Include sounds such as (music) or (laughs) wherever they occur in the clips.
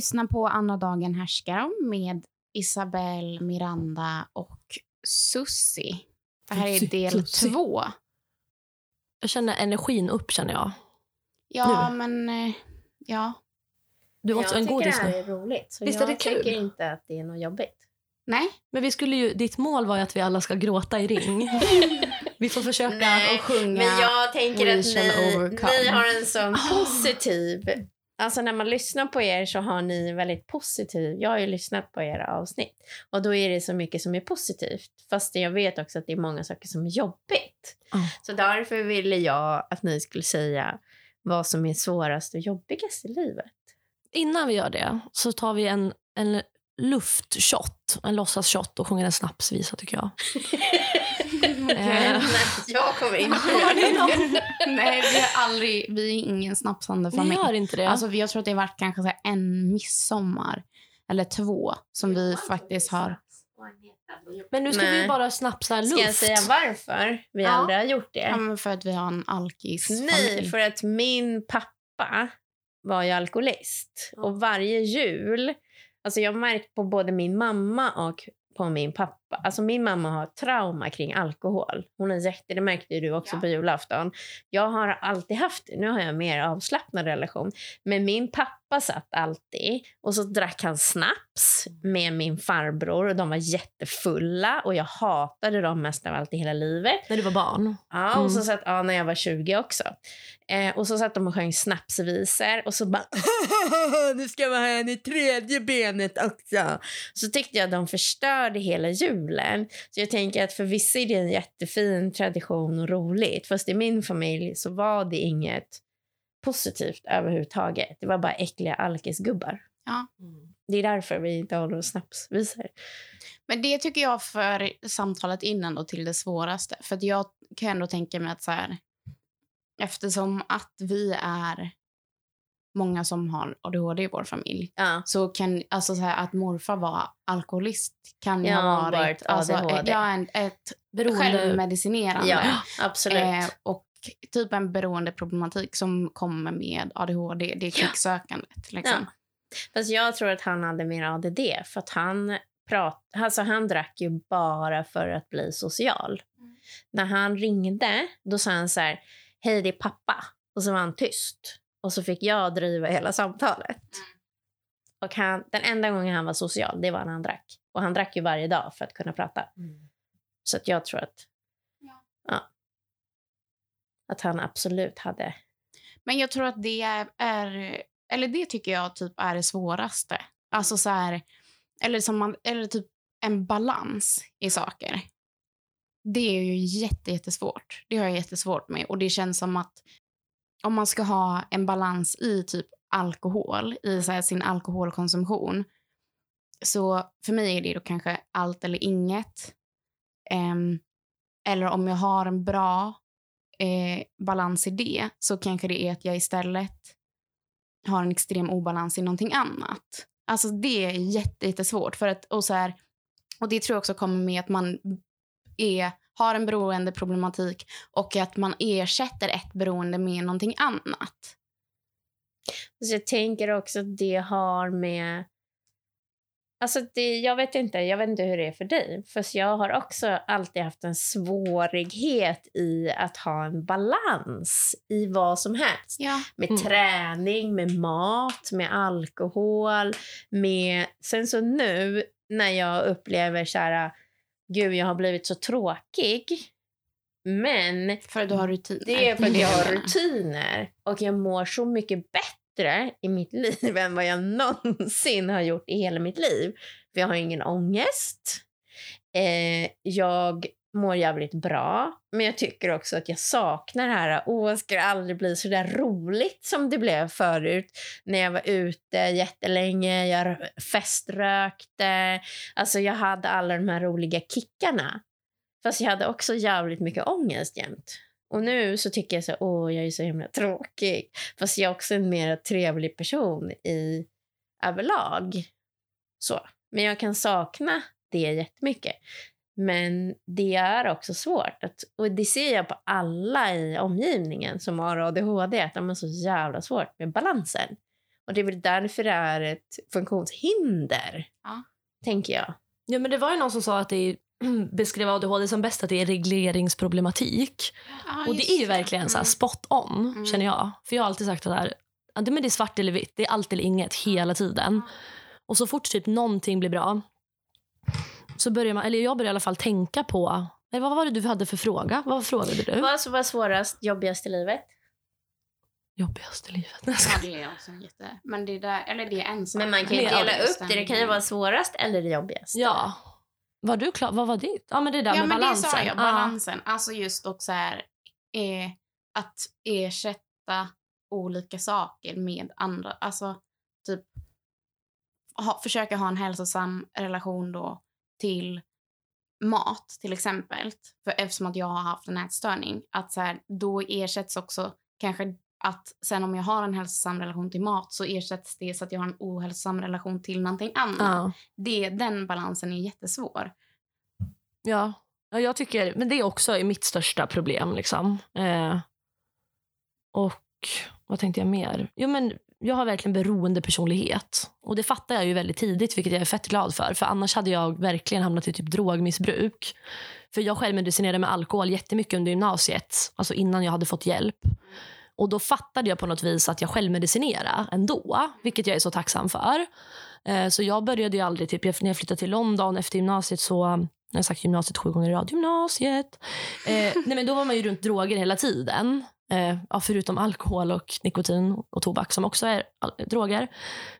lyssnar på Andra dagen härskar med Isabelle, Miranda och Sussi. Det här är del Sussi. två. Jag känner energin upp känner jag. Ja, men... eh, Ja. Du måste en jag tycker godis det här nu. är roligt. Så Visst är jag det kul? tycker inte att det är något jobbigt. Nej. Men vi skulle ju, ditt mål var ju att vi alla ska gråta i ring. (laughs) vi får försöka. Nej, Och sjunga Men jag tänker att ni, ni har en sån positiv... Alltså när man lyssnar på er så har ni väldigt positiv... Jag har ju lyssnat på era avsnitt och då är det så mycket som är positivt. Fast jag vet också att det är många saker som är jobbigt. Ja. Så därför ville jag att ni skulle säga vad som är svårast och jobbigast i livet. Innan vi gör det så tar vi en, en luftshot, en låtsasshot och sjunger en snapsvisa tycker jag. (laughs) Eh, jag kommer inte (laughs) Har ni någon? Nej, vi har aldrig... Vi är ingen snapsande familj. gör inte det? Alltså, jag tror att det har varit kanske så här en midsommar eller två som vi faktiskt har... men nu ska Nej. vi bara snapsa luft. Ska jag säga varför vi Ja. aldrig har gjort det? Ja, men för att vi har en alkis Nej, för att min pappa var ju alkoholist. Och varje jul... Alltså jag har märkt på både min mamma och på min pappa. Alltså min mamma har trauma kring alkohol. Hon är jätte, det märkte du också Ja. på julafton. Jag har alltid haft. Nu har jag mer avslappnad relation. Men min pappa satt alltid och så drack han snaps med min farbror och de var jättefulla och jag hatade dem mest av allt i hela livet. När du var barn. Ja, och så Mm. satt, ja, när jag var 20 också. Eh, och så satt de och sjöng snapsvisor och så bara (laughs) nu ska man ha en i tredje benet också. Så tyckte jag de förstörde hela julen. Så jag tänker att för vissa är det en jättefin tradition och roligt. Fast i min familj så var det inget positivt överhuvudtaget. Det var bara äckliga alkisgubbar. Ja. Det är därför vi inte håller snapsvisor. Men det tycker jag för samtalet innan då till det svåraste. För att jag kan ändå tänka mig att så här, eftersom att vi är många som har ADHD i vår familj Ja. så kan alltså så här, att morfar var alkoholist kan ju Ja, ha varit, varit alltså, ADHD. ja, en, ett självmedicinerande. ja, absolut. Eh, och typ en beroendeproblematik som kommer med ADHD. Det är krigsökandet. Liksom. Fast jag tror att han hade mer ADD för att han prat, alltså han drack ju bara för att bli social. När han ringde då sa han så här, hej det är pappa. Och så var han tyst. Och så fick jag driva hela samtalet. Och han, den enda gången han var social, det var när han drack. Och han drack ju varje dag för att kunna prata. Så att jag tror att, Ja. ja. Att han absolut hade... Men jag tror att det är, eller det tycker jag typ är det svåraste. Alltså så här, eller, som man, eller typ en balans i saker. Det är ju jätte, jättesvårt. Det har jag jättesvårt med. Och det känns som att om man ska ha en balans i typ alkohol, i så här sin alkoholkonsumtion. Så för mig är det då kanske allt eller inget. Um, eller om jag har en bra eh, balans i det så kanske det är att jag istället har en extrem obalans i någonting annat. Alltså det är jätte, jättesvårt. För att, och, så här, och det tror jag också kommer med att man är, har en beroendeproblematik och att man ersätter ett beroende med någonting annat. Så jag tänker också att det har med... Alltså det, jag vet inte jag vet inte hur det är för dig. För jag har också alltid haft en svårighet i att ha en balans i vad som helst. Ja. Med Mm. träning, med mat, med alkohol. Med... Sen så nu när jag upplever så här, gud jag har blivit så tråkig. Men För att du har rutiner. det är för att jag har (laughs) rutiner och jag mår så mycket bättre i mitt liv (laughs) än vad jag någonsin har gjort i hela mitt liv. För jag har ingen ångest. Eh, jag mår jävligt bra. Men jag tycker också att jag saknar det här, åh, ska det aldrig bli så där roligt som det blev förut när jag var ute jättelänge, jag feströkte. Alltså jag hade alla de här roliga kickarna. Fast jag hade också jävligt mycket ångest jämt. Och nu så tycker jag så åh, jag är så himla tråkig. Fast jag är också en mer trevlig person i överlag. Så. Men jag kan sakna det jättemycket. Men det är också svårt. Att, och det ser jag på alla i omgivningen som har ADHD, att de har så jävla svårt med balansen. Och det är väl därför det är ett funktionshinder, Ja. tänker jag. Ja, men det var ju någon som sa att det är, (clears throat) beskrev ADHD som bäst att det är regleringsproblematik. Ja, och det är ju verkligen så här Mm. spot on, Mm. känner jag. För jag har alltid sagt att det, här, det är svart eller vitt. Det är allt eller inget hela tiden. Och så fort typ någonting blir bra så börjar man, eller jag börjar i alla fall tänka på Nej, vad var det du hade för fråga? Vad frågade du? Vad som var svårast, jobbigast i livet? Jobbigaste livet. Ja, det är också jätte... Men det är där, eller det är en sak. Men man kan ju dela upp det. Det kan ju vara svårast eller det jobbigaste. Ja. Var du klar? Vad var ditt? Ja, men det där Ja, med men balansen. det sa jag. Ja. Balansen. Alltså just också här, eh, att ersätta olika saker med andra. Alltså typ ha, försöka ha en hälsosam relation då till mat till exempel. För eftersom att jag har haft en ätstörning. Att så här, då ersätts också kanske att sen om jag har en hälsosam relation till mat så ersätts det så att jag har en ohälsosam relation till någonting annat. Ja. Det, den balansen är jättesvår. Ja. ja, jag tycker, men det är också mitt största problem. Liksom. Eh, och vad tänkte jag mer? Jo, men jag har verkligen beroende personlighet. Och det fattar jag ju väldigt tidigt, vilket jag är fett glad för. För annars hade jag verkligen hamnat i typ drogmissbruk. För jag självmedicinerade med alkohol jättemycket under gymnasiet. Alltså innan jag hade fått hjälp. Och då fattade jag på något vis att jag självmedicinerade ändå. Vilket jag är så tacksam för. Eh, så jag började ju aldrig, typ, när jag flyttade till London efter gymnasiet så jag har sagt gymnasiet sju gånger i rad. Gymnasiet. Eh, (laughs) nej men då var man ju runt droger hela tiden. Eh, ja, förutom alkohol och nikotin och tobak som också är droger.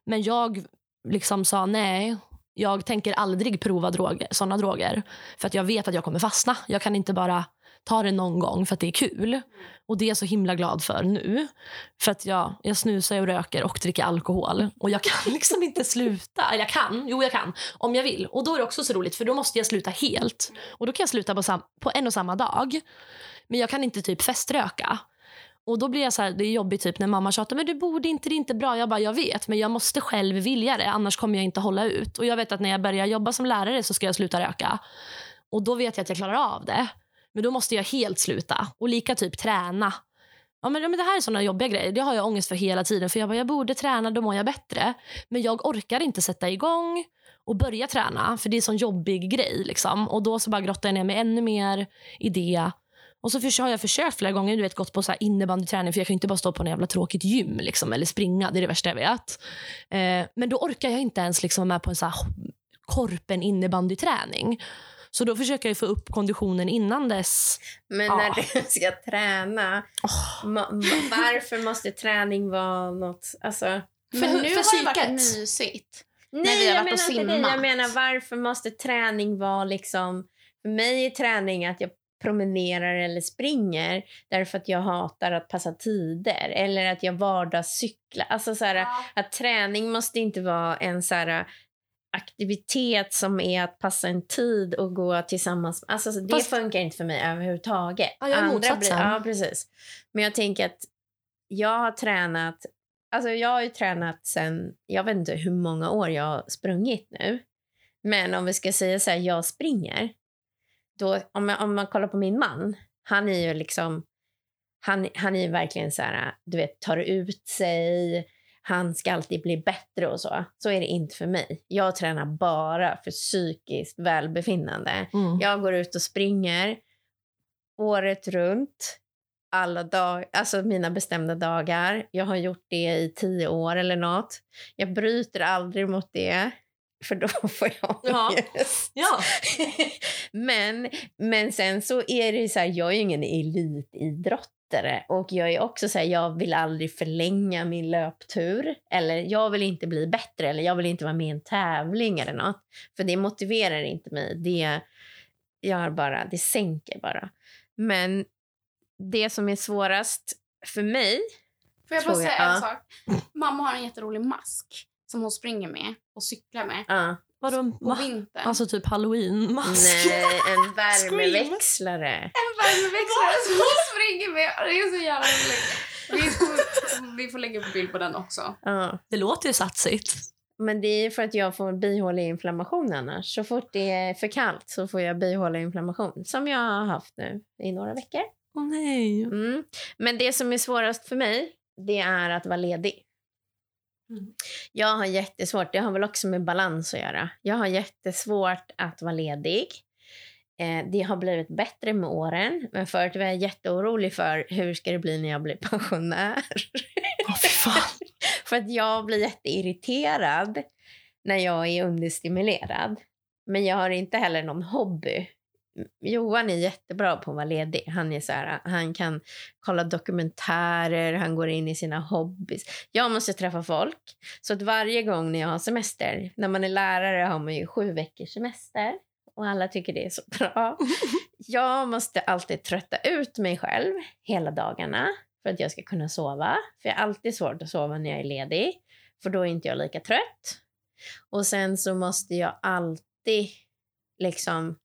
Men jag liksom sa nej. Jag tänker aldrig prova droger, såna droger. För att jag vet att jag kommer fastna. Jag kan inte bara ta det någon gång för att det är kul. Och det är jag så himla glad för nu. För att jag, jag snusar och röker och dricker alkohol. Och jag kan (laughs) liksom inte sluta. Eller jag kan, jo jag kan. Om jag vill. Och då är det också så roligt för då måste jag sluta helt. Och då kan jag sluta på, sam- på en och samma dag. Men jag kan inte typ feströka. Och då blir jag så här, det är jobbigt typ när mamma tjatar men du borde inte, det är inte bra. Jag bara, jag vet men jag måste själv vilja det annars kommer jag inte hålla ut. Och jag vet att när jag börjar jobba som lärare så ska jag sluta röka. Och då vet jag att jag klarar av det. Men då måste jag helt sluta. Och lika typ träna. Ja, men, ja, men det här är såna jobbiga grejer. Det har jag ångest för hela tiden. För jag bara, jag borde träna, då mår jag bättre. Men jag orkar inte sätta igång och börja träna. För det är en sån jobbig grej. Liksom. Och då så bara grottar jag ner mig ännu mer i det. Och så för, har jag försökt flera gånger, du vet, gått på så här innebandyträning. För jag kan inte bara stå på en jävla tråkigt gym liksom, eller springa. Det är det värsta jag vet. Eh, men då orkar jag inte ens liksom vara med på en så här korpen innebandyträning. Så då försöker jag få upp konditionen innan dess. Men Ja. när du ska träna, ma- varför måste träning vara något... Alltså, Men För- nu för har det varit psyket. mysigt. nej, vi har jag varit och menar inte det. Jag menar varför måste träning vara liksom... För mig är träning att jag promenerar eller springer därför att jag hatar att passa tider eller att jag vardagscyklar. Alltså så här, att träning måste inte vara en så här aktivitet som är att passa en tid och gå tillsammans. Alltså så det Fast- funkar inte för mig överhuvudtaget. Ja, jag är blir, motsatsen. ja, precis. Men jag tänker att jag har tränat Alltså jag har ju tränat sen, jag vet inte hur många år jag har sprungit nu. Men om vi ska säga så här, jag springer. Då, om, jag, om man kollar på min man, han är ju liksom, han, han är ju verkligen så här, du vet, tar ut sig, han ska alltid bli bättre och så. Så är det inte för mig. Jag tränar bara för psykiskt välbefinnande. Mm. Jag går ut och springer året runt. Alla dag, alltså mina bestämda dagar. Jag har gjort det i tio år eller nåt. Jag bryter aldrig mot det, för då (laughs) får jag Ja. ångest. Ja. (laughs) men, men sen så är det ju så här, jag är ju ingen elitidrottare och jag är också så här, jag vill aldrig förlänga min löptur eller jag vill inte bli bättre eller jag vill inte vara med i en tävling eller något. För det motiverar inte mig. Det gör bara, det sänker bara. Men det som är svårast för mig, Får jag bara Tror jag, säga en ja. sak? Mamma har en jätterolig mask som hon springer med och cyklar med ja, Vadå? på Va? vintern. Alltså typ halloween-mask? nej, en (laughs) värmeväxlare. en värmeväxlare som hon springer med. Det är så jävla roligt. Vi får, vi får lägga upp bild på den också. Ja. Det låter ju satsigt. Men det är för att jag får bihåleinflammation annars. Så fort det är för kallt så får jag bihåleinflammation. Som jag har haft nu i några veckor. Åh nej. Mm. Men det som är svårast för mig, det är att vara ledig. Mm. Jag har jättesvårt, det har väl också med balans att göra. Jag har jättesvårt att vara ledig. Eh, det har blivit bättre med åren, men förut var jag jätteorolig för hur ska det bli när jag blir pensionär. Fy fan. (laughs) för att jag blir jätteirriterad när jag är understimulerad. Men jag har inte heller någon hobby. Johan är jättebra på att vara ledig. Han, är så här, han kan kolla dokumentärer, han går in i sina hobbys. Jag måste träffa folk. Så att varje gång när jag har semester, när man är lärare har man ju sju veckors semester och alla tycker det är så bra. (laughs) Jag måste alltid trötta ut mig själv hela dagarna för att jag ska kunna sova. För jag har alltid svårt att sova när jag är ledig, för då är inte jag lika trött. Och sen så måste jag alltid liksom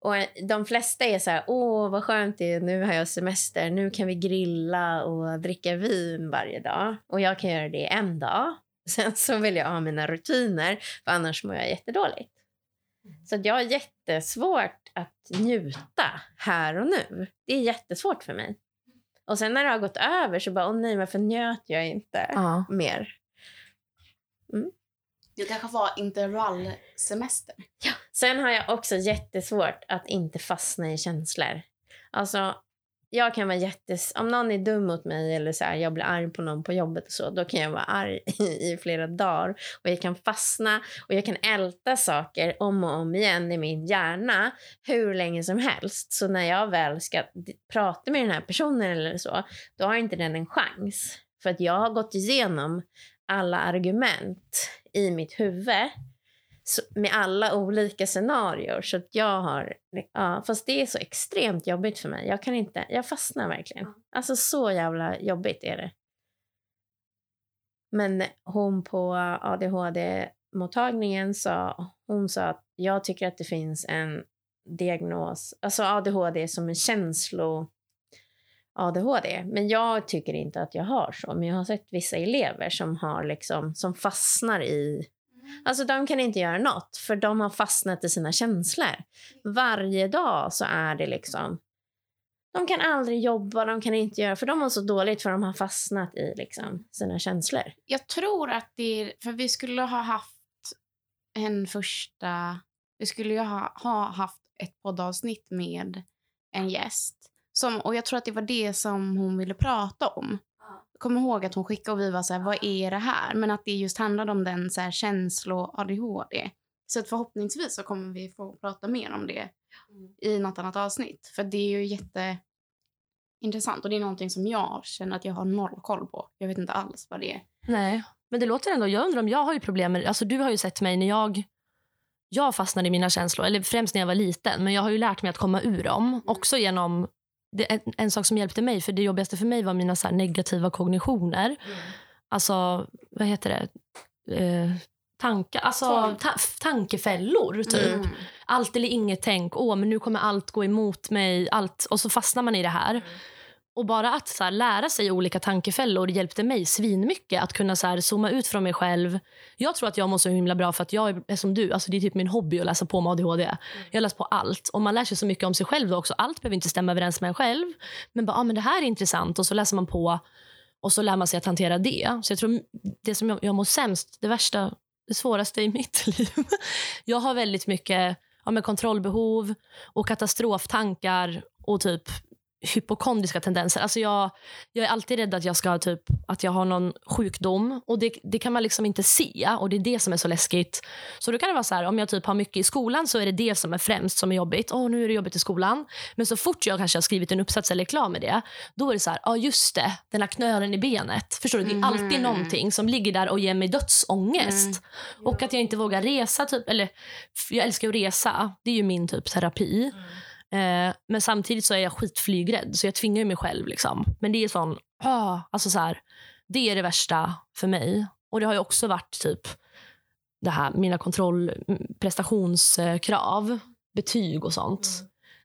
och de flesta är så här, åh vad skönt det är, nu har jag semester, nu kan vi grilla och dricka vin varje dag. Och jag kan göra det en dag. (laughs) Sen så vill jag ha mina rutiner, för annars mår jag jättedåligt. Så jag har jättesvårt att njuta här och nu. Det är jättesvårt för mig. Och sen när det har gått över så bara, åh nej, varför njöt jag inte Ja. mer? Det kanske var intervallsemester. Sen har jag också jättesvårt att inte fastna i känslor. Alltså, jag kan vara jättes... Om någon är dum mot mig eller så här, jag blir arg på någon på jobbet och så, då kan jag vara arg (laughs) i, i flera dagar. Och jag kan fastna och jag kan älta saker om och om igen i min hjärna hur länge som helst. Så när jag väl ska prata med den här personen eller så, då har inte den en chans. För att jag har gått igenom alla argument i mitt huvud med alla olika scenarier. Så att jag har... Ja, fast det är så extremt jobbigt för mig. Jag kan inte... Jag fastnar verkligen. Alltså så jävla jobbigt är det. Men hon på ADHD-mottagningen sa, hon sa att jag tycker att det finns en diagnos, alltså ADHD som en känslo ADHD. Men jag tycker inte att jag har så. Men jag har sett vissa elever som har liksom, som fastnar i Alltså de kan inte göra något för de har fastnat i sina känslor. Varje dag så är det liksom... De kan aldrig jobba, de kan inte göra... För de har så dåligt för de har fastnat i liksom sina känslor. Jag tror att det är... För vi skulle ha haft en första... Vi skulle ju ha, ha haft ett poddavsnitt med en gäst. Som, och jag tror att det var det som hon ville prata om. Jag kommer ihåg att hon skickade och vi var så här, vad är det här? Men att det just handlade om den så här känslo-ADHD. Så att förhoppningsvis så kommer vi få prata mer om det i något annat avsnitt. För det är ju jätteintressant och det är någonting som jag känner att jag har noll koll på. Jag vet inte alls vad det är. Nej, men det låter ändå... Jag undrar om jag har ju problem med... Alltså du har ju sett mig när jag... Jag fastnade i mina känslor, eller främst när jag var liten. Men jag har ju lärt mig att komma ur dem. Också genom... En, en sak som hjälpte mig, för det jobbigaste för mig var mina så negativa kognitioner. Alltså, vad heter det? Eh, tankar, alltså ta, tankefällor, typ. Mm. Allt eller inget tänk. Åh, men nu kommer allt gå emot mig. Allt. Och så fastnar man i det här. Och bara att så här, lära sig olika tankefällor hjälpte mig svinmycket att kunna så här, zooma ut från mig själv. Jag tror att jag mår så himla bra för att jag är, som du. Alltså, det är typ min hobby att läsa på om ADHD. Jag läser på allt. Och man lär sig så mycket om sig själv då också. Allt behöver inte stämma överens med en själv. Men bara, ah, men det här är intressant. Och så läser man på och så lär man sig att hantera det. Så jag tror det som jag, jag mår sämst, det värsta, det svåraste i mitt (laughs) liv. Jag har väldigt mycket ja, kontrollbehov och katastroftankar och typ hypokondriska tendenser. Alltså jag, jag är alltid rädd att jag ska typ att jag har någon sjukdom och det, det kan man liksom inte se och det är det som är så läskigt. Så då kan det vara så här, om jag typ har mycket i skolan så är det det som är främst som är jobbigt. Åh, nu är det jobbigt i skolan. Men så fort jag kanske har skrivit en uppsats eller är klar med det, då är det så här, ja just det, den här knölen i benet. Förstår du? Det är alltid Mhm. någonting som ligger där och ger mig dödsångest. Och att jag inte vågar resa, typ, eller jag älskar att resa. Det är ju min typ terapi. Eh, men samtidigt så är jag skitflygrädd, så jag tvingar mig själv. Liksom. Men det är sån, ah, alltså så här, det är det värsta för mig. Och det har ju också varit typ det här, mina kontroll, m- prestationskrav, betyg och sånt.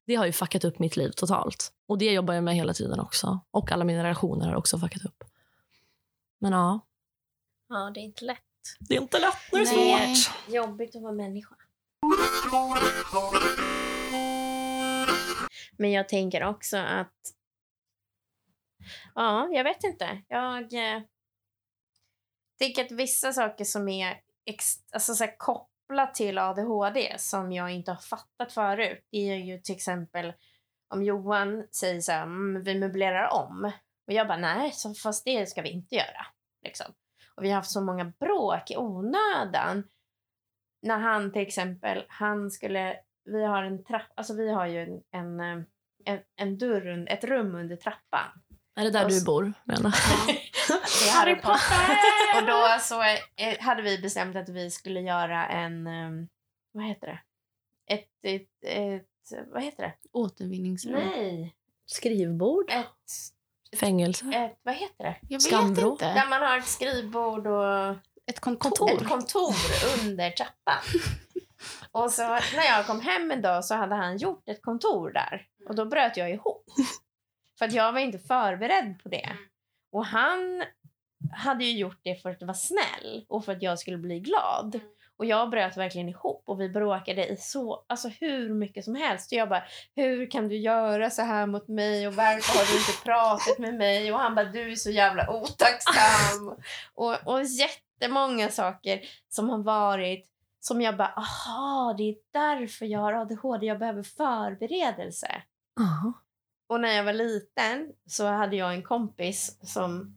Det har ju fuckat upp mitt liv totalt. Och det jobbar jag med hela tiden också. Och alla mina relationer har också fuckat upp. Men ja, Ja, det är inte lätt. det är inte lätt när det är Nej. svårt. Jobbigt att vara människa. Men jag tänker också att... Ja, jag vet inte. Jag... eh, tänker att vissa saker som är ex, alltså så här, kopplat till ADHD som jag inte har fattat förut, det är ju till exempel om Johan säger så här, mm, vi möblerar om. Och jag bara, nej, så fast det ska vi inte göra. Liksom. Och vi har haft så många bråk i onödan. När han till exempel, han skulle, vi har en trappa, alltså vi har ju en, en, eh, en, en dörr, ett rum under trappan. Är det där Och du bor? Menar? (laughs) Det är Harry Potter! Och då så eh, hade vi bestämt att vi skulle göra en, eh, vad heter det? Ett, ett, ett vad heter det? Återvinningsrum. Nej. Skrivbord? Ett, Fängelse? ett, vad heter det? Jag inte. Där man har ett skrivbord och Ett kontor. ett kontor under trappan. (laughs) Och så när jag kom hem en dag så hade han gjort ett kontor där. Och då bröt jag ihop. För att jag var inte förberedd på det. Och han hade ju gjort det för att vara snäll och för att jag skulle bli glad. Och jag bröt verkligen ihop och vi bråkade i så, alltså hur mycket som helst. Och jag bara, hur kan du göra så här mot mig och varför har du inte pratat med mig? Och han bara, du är så jävla otacksam. (laughs) och, och jättemånga saker som har varit som jag bara, aha, det är därför jag har ADHD. Jag behöver förberedelse. Ja. Och när jag var liten så hade jag en kompis som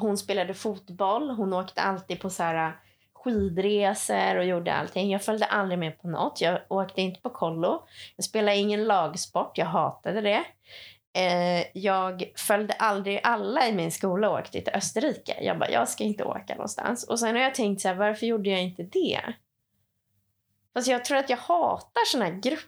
hon spelade fotboll. Hon åkte alltid på så här skidresor och gjorde allting. Jag följde aldrig med på något. Jag åkte inte på kollo. Jag spelade ingen lagsport. Jag hatade det. Eh, jag följde aldrig alla i min skola och åkte till Österrike. Jag bara, jag ska inte åka någonstans. Och sen har jag tänkt så här, varför gjorde jag inte det? Fast jag tror att jag hatar såna här grupp...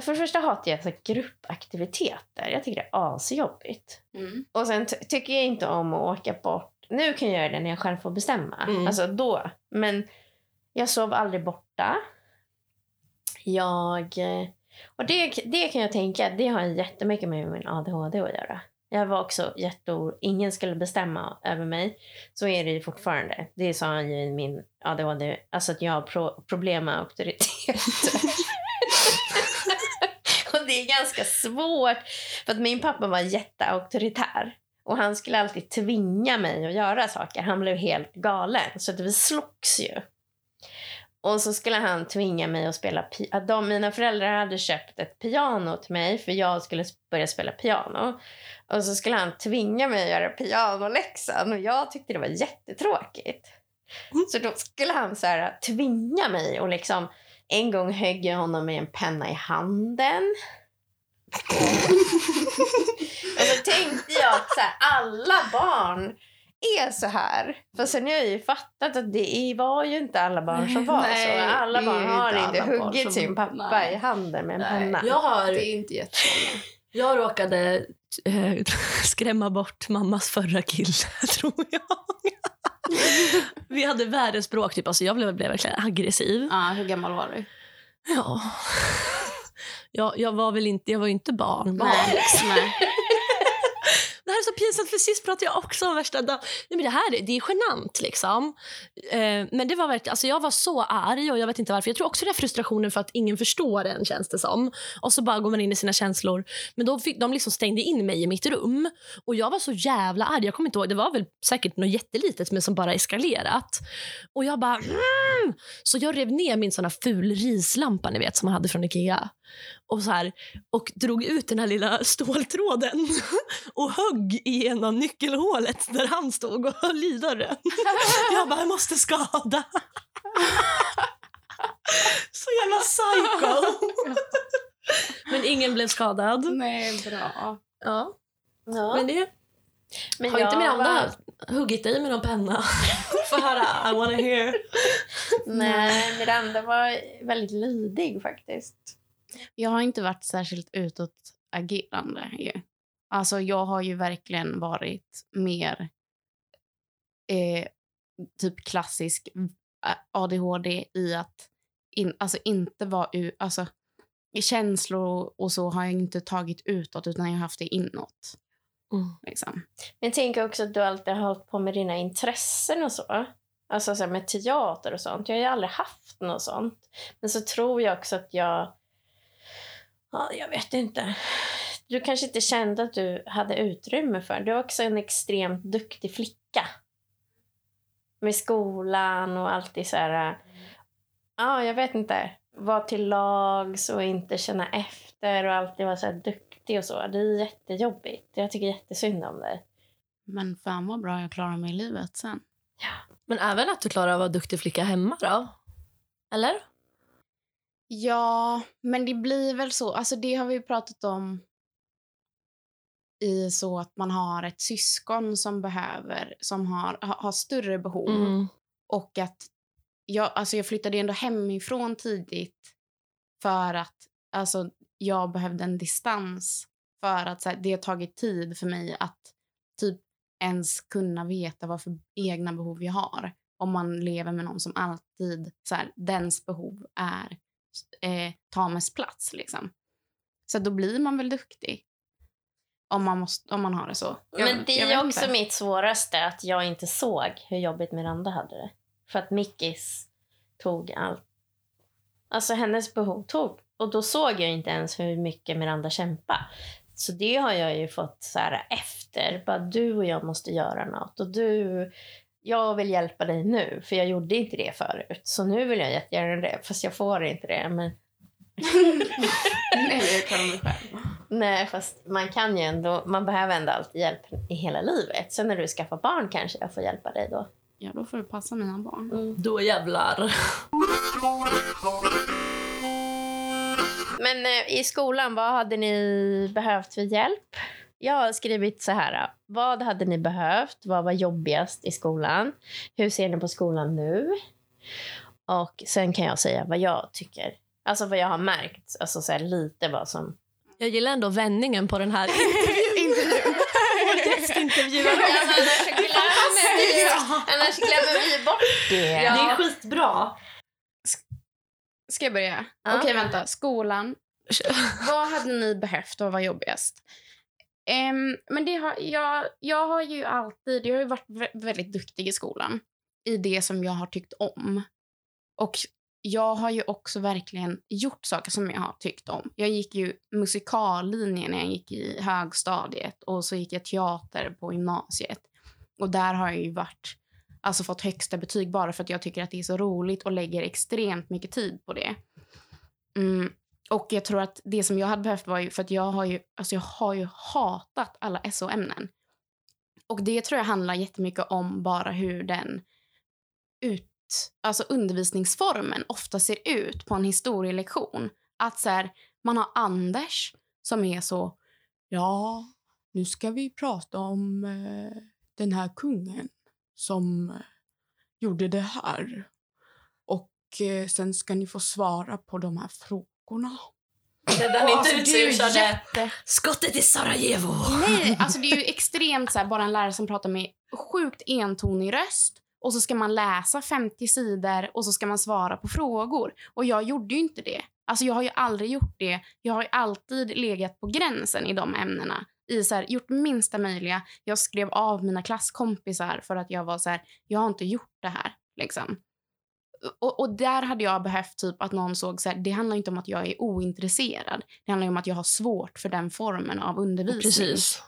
För det första hatar jag så gruppaktiviteter. Jag tycker det är asjobbigt. Mm. Och sen ty- tycker jag inte om att åka bort. Nu kan jag göra det när jag själv får bestämma. Mm. Alltså då. Men jag sov aldrig borta. Jag... eh, Och det, det kan jag tänka, det har jättemycket med min ADHD att göra. Jag var också jätteor... Ingen skulle bestämma över mig. Så är det ju fortfarande. Det sa han ju i min ADHD. Alltså att jag har pro- problem med auktoritet. (laughs) och det är ganska svårt. För att min pappa var jätteauktoritär. Och han skulle alltid tvinga mig att göra saker. Han blev helt galen. Så att vi slogs ju. Och så skulle han tvinga mig att spela pi- att de, Mina föräldrar hade köpt ett piano till mig för jag skulle börja spela piano. Och så skulle han tvinga mig att göra pianoläxan och jag tyckte det var jättetråkigt. Så då skulle han så här, tvinga mig och liksom en gång högg jag honom med en penna i handen. (laughs) och så tänkte jag att så här, alla barn är så här. För sen har jag ju fattat att det var ju inte alla barn som var Nej, så. Alla barn har inte huggit som- sin pappa nej. i handen med en Nej. penna. Jag, har, Det är inte jättemånga. jag råkade eh, (laughs) skrämma bort mammas förra kille, (laughs) tror jag. Vi hade världens bråk. Typ. Alltså, jag blev, blev verkligen aggressiv. Ja, hur gammal var du? Ja. (laughs) Jag, jag var väl inte, jag var inte barn. barn. Nej, nej. Här är så pinsamt för sist pratade jag också om värsta dagen. Nej, men det här det är genant liksom. Eh, men det var verkligen, alltså jag var så arg och jag vet inte varför. Jag tror också det är frustrationen för att ingen förstår en känns det som. Och så bara går man in i sina känslor. Men då fick, de liksom stängde in mig i mitt rum och jag var så jävla arg. Jag kommer inte ihåg, det var väl säkert något jättelitet men som bara eskalerat. Och jag bara mm! Så jag rev ner min sån här ful rislampa ni vet som man hade från Ikea. Och, så här, och drog ut den här lilla ståltråden (laughs) och högg igenom nyckelhålet där han stod och höll i dörren. (laughs) Jag bara, jag måste skada. (laughs) Så jävla psycho. Men ingen blev skadad. Nej, bra. Ja. Ja. Men det Men har inte Miranda var- huggit dig med någon penna? Få höra, I wanna hear. Nej, Miranda var väldigt lydig faktiskt. Jag har inte varit särskilt utåtagerande. Ju. Alltså, jag har ju verkligen varit mer eh, typ klassisk ADHD i att in, alltså inte vara alltså, känslor och så har jag inte tagit utåt utan jag har haft det inåt. Mm. Liksom. Men jag tänker också att du alltid har hållit på med dina intressen och så. Alltså så med teater och sånt. Jag har ju aldrig haft något sånt. Men så tror jag också att jag... Ja, jag vet inte. Du kanske inte kände att du hade utrymme för. Du är också en extremt duktig flicka. med skolan och alltid så här... Ja, jag vet inte. Vara till lags och inte känna efter och alltid vara så här duktig och så. Det är jättejobbigt. Jag tycker jättesynd om dig. Men fan vad bra jag klarar mig i livet sen. Men även att du klarar av att vara duktig flicka hemma då? Eller? Ja, men det blir väl så. Alltså det har vi pratat om i så att man har ett syskon som behöver, som har, har, större behov. Mm. Och att jag, alltså jag flyttade ändå hemifrån tidigt för att alltså, jag behövde en distans. För att så här, det har tagit tid för mig att typ ens kunna veta vad för egna behov jag har. Om man lever med någon som alltid, så här, dens behov är eh, ta mest plats. Liksom. Så då blir man väl duktig. Om man, måste, om man har det så. Jag- Men det är också inte. mitt svåraste, att jag inte såg hur jobbigt Miranda hade det. För att Mickis tog allt. Alltså hennes behov tog. Och då såg jag inte ens hur mycket Miranda kämpade. Så det har jag ju fått så här efter. Bara du och jag måste göra något. Och du, jag vill hjälpa dig nu. För jag gjorde inte det förut. Så nu vill jag jättegärna det. Fast jag får inte det. Men Nej, jag klarar mig själv. Nej, fast man kan ju ändå, man behöver ändå alltid hjälp i hela livet. Sen när du skaffar barn kanske jag får hjälpa dig då. Ja, då får du passa mina barn. Mm. Då jävlar. Men eh, i skolan, vad hade ni behövt för hjälp? Jag har skrivit så här. Vad hade ni behövt? Vad var jobbigast i skolan? Hur ser ni på skolan nu? Och sen kan jag säga vad jag tycker. Alltså vad jag har märkt. Alltså så här, lite vad som... Jag gillar ändå vändningen på den här (laughs) intervjun. Gästintervjuaren. annars glömmer vi, annars glömmer vi bort det. Det är skitbra. Ska jag börja? Ja. Okej, vänta. Skolan. vad hade ni behövt och vad var jobbigast? Um, men det har, jag, jag har ju alltid jag har ju varit väldigt duktig i skolan i det som jag har tyckt om. Och jag har ju också verkligen gjort saker som jag har tyckt om. Jag gick ju musikallinjen när jag gick i högstadiet och så gick jag teater på gymnasiet. Och där har jag ju varit, alltså fått högsta betyg bara för att jag tycker att det är så roligt och lägger extremt mycket tid på det. Mm. Och jag tror att det som jag hade behövt var ju, för att jag har ju, alltså jag har ju hatat alla SO-ämnen. Och det tror jag handlar jättemycket om bara hur den ut, alltså undervisningsformen ofta ser ut på en historielektion. Att så här, man har Anders som är så, ja, nu ska vi prata om eh, den här kungen som eh, gjorde det här. Och eh, sen ska ni få svara på de här frågorna. Den Och alltså, det är ju jätte... Skottet i Sarajevo. Nej, (laughs) alltså det är ju extremt så här, bara en lärare som pratar med sjukt entonig röst och så ska man läsa 50 sidor och så ska man svara på frågor. Och jag gjorde ju inte det. Alltså jag har ju aldrig gjort det. Jag har ju alltid legat på gränsen i de ämnena. I så här, gjort minsta möjliga. Jag skrev av mina klasskompisar för att jag var så här, jag har inte gjort det här. Liksom. Och, och där hade jag behövt typ att någon såg så här, det handlar inte om att jag är ointresserad. Det handlar om att jag har svårt för den formen av undervisning. Precis.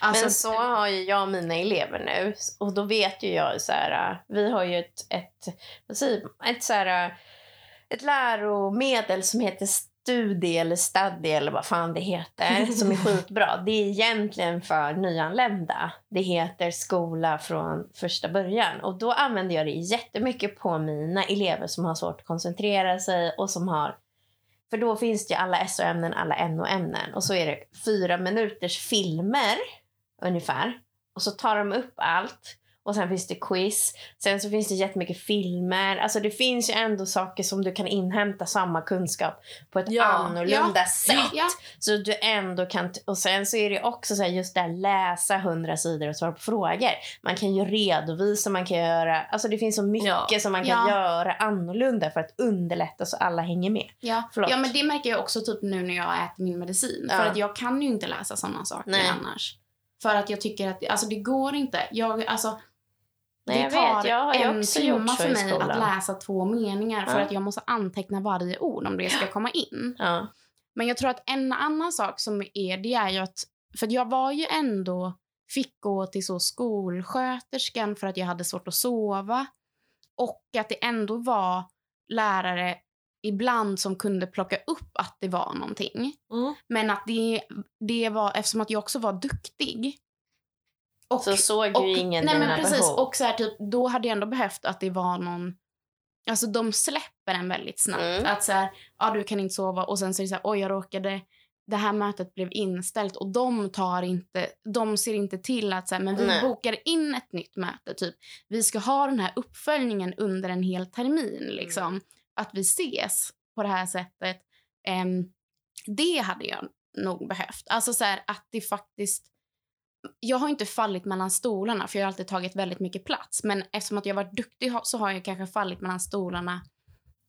Alltså, Men så har ju jag mina elever nu. Och då vet ju jag så här, vi har ju ett, ett, vad säger ett, så här, ett läromedel som heter Studi eller Study eller vad fan det heter, (laughs) som är skitbra. Det är egentligen för nyanlända. Det heter Skola från första början. Och då använder jag det jättemycket på mina elever som har svårt att koncentrera sig och som har för då finns det ju alla SO-ämnen, alla NO-ämnen. Och så är det fyra minuters filmer ungefär. Och så tar de upp allt. Och sen finns det quiz. Sen så finns det jättemycket filmer. Alltså det finns ju ändå saker som du kan inhämta samma kunskap på ett Ja. annorlunda sätt. Ja. Så du ändå kan... Och sen så är det också så här just det här läsa hundra sidor och svara på frågor. Man kan ju redovisa, man kan göra... Alltså det finns så mycket Ja. som man kan Ja. göra annorlunda för att underlätta så alla hänger med. Ja. Förlåt. ja, men det märker jag också typ nu när jag äter min medicin. Ja. För att jag kan ju inte läsa sådana saker Nej. annars. För att jag tycker att alltså, det går inte. Jag, alltså, Nej, det jag tar vet. Jag har en också timme för mig att läsa två meningar för Ja. att jag måste anteckna varje ord om det ska komma in. Ja. Men jag tror att en annan sak som är det är ju att, för jag var ju ändå fick gå till så skolsköterskan för att jag hade svårt att sova. Och att det ändå var lärare ibland som kunde plocka upp att det var någonting. Mm. Men att det, det var, eftersom att jag också var duktig. Och, Så såg och, ju ingen nej, men precis, behov. Och så här, typ, då hade jag ändå behövt att det var någon... Alltså de släpper en väldigt snabbt. Mm. Att så här, ja du kan inte sova och sen så är det så här, oj jag råkade, det här mötet blev inställt och de tar inte, de ser inte till att så här, men vi Nej. bokar in ett nytt möte. Typ, vi ska ha den här uppföljningen under en hel termin liksom. Att vi ses på det här sättet. Ehm, det hade jag nog behövt. Alltså så här, att det faktiskt jag har inte fallit mellan stolarna för jag har alltid tagit väldigt mycket plats. Men eftersom att jag varit duktig så har jag kanske fallit mellan stolarna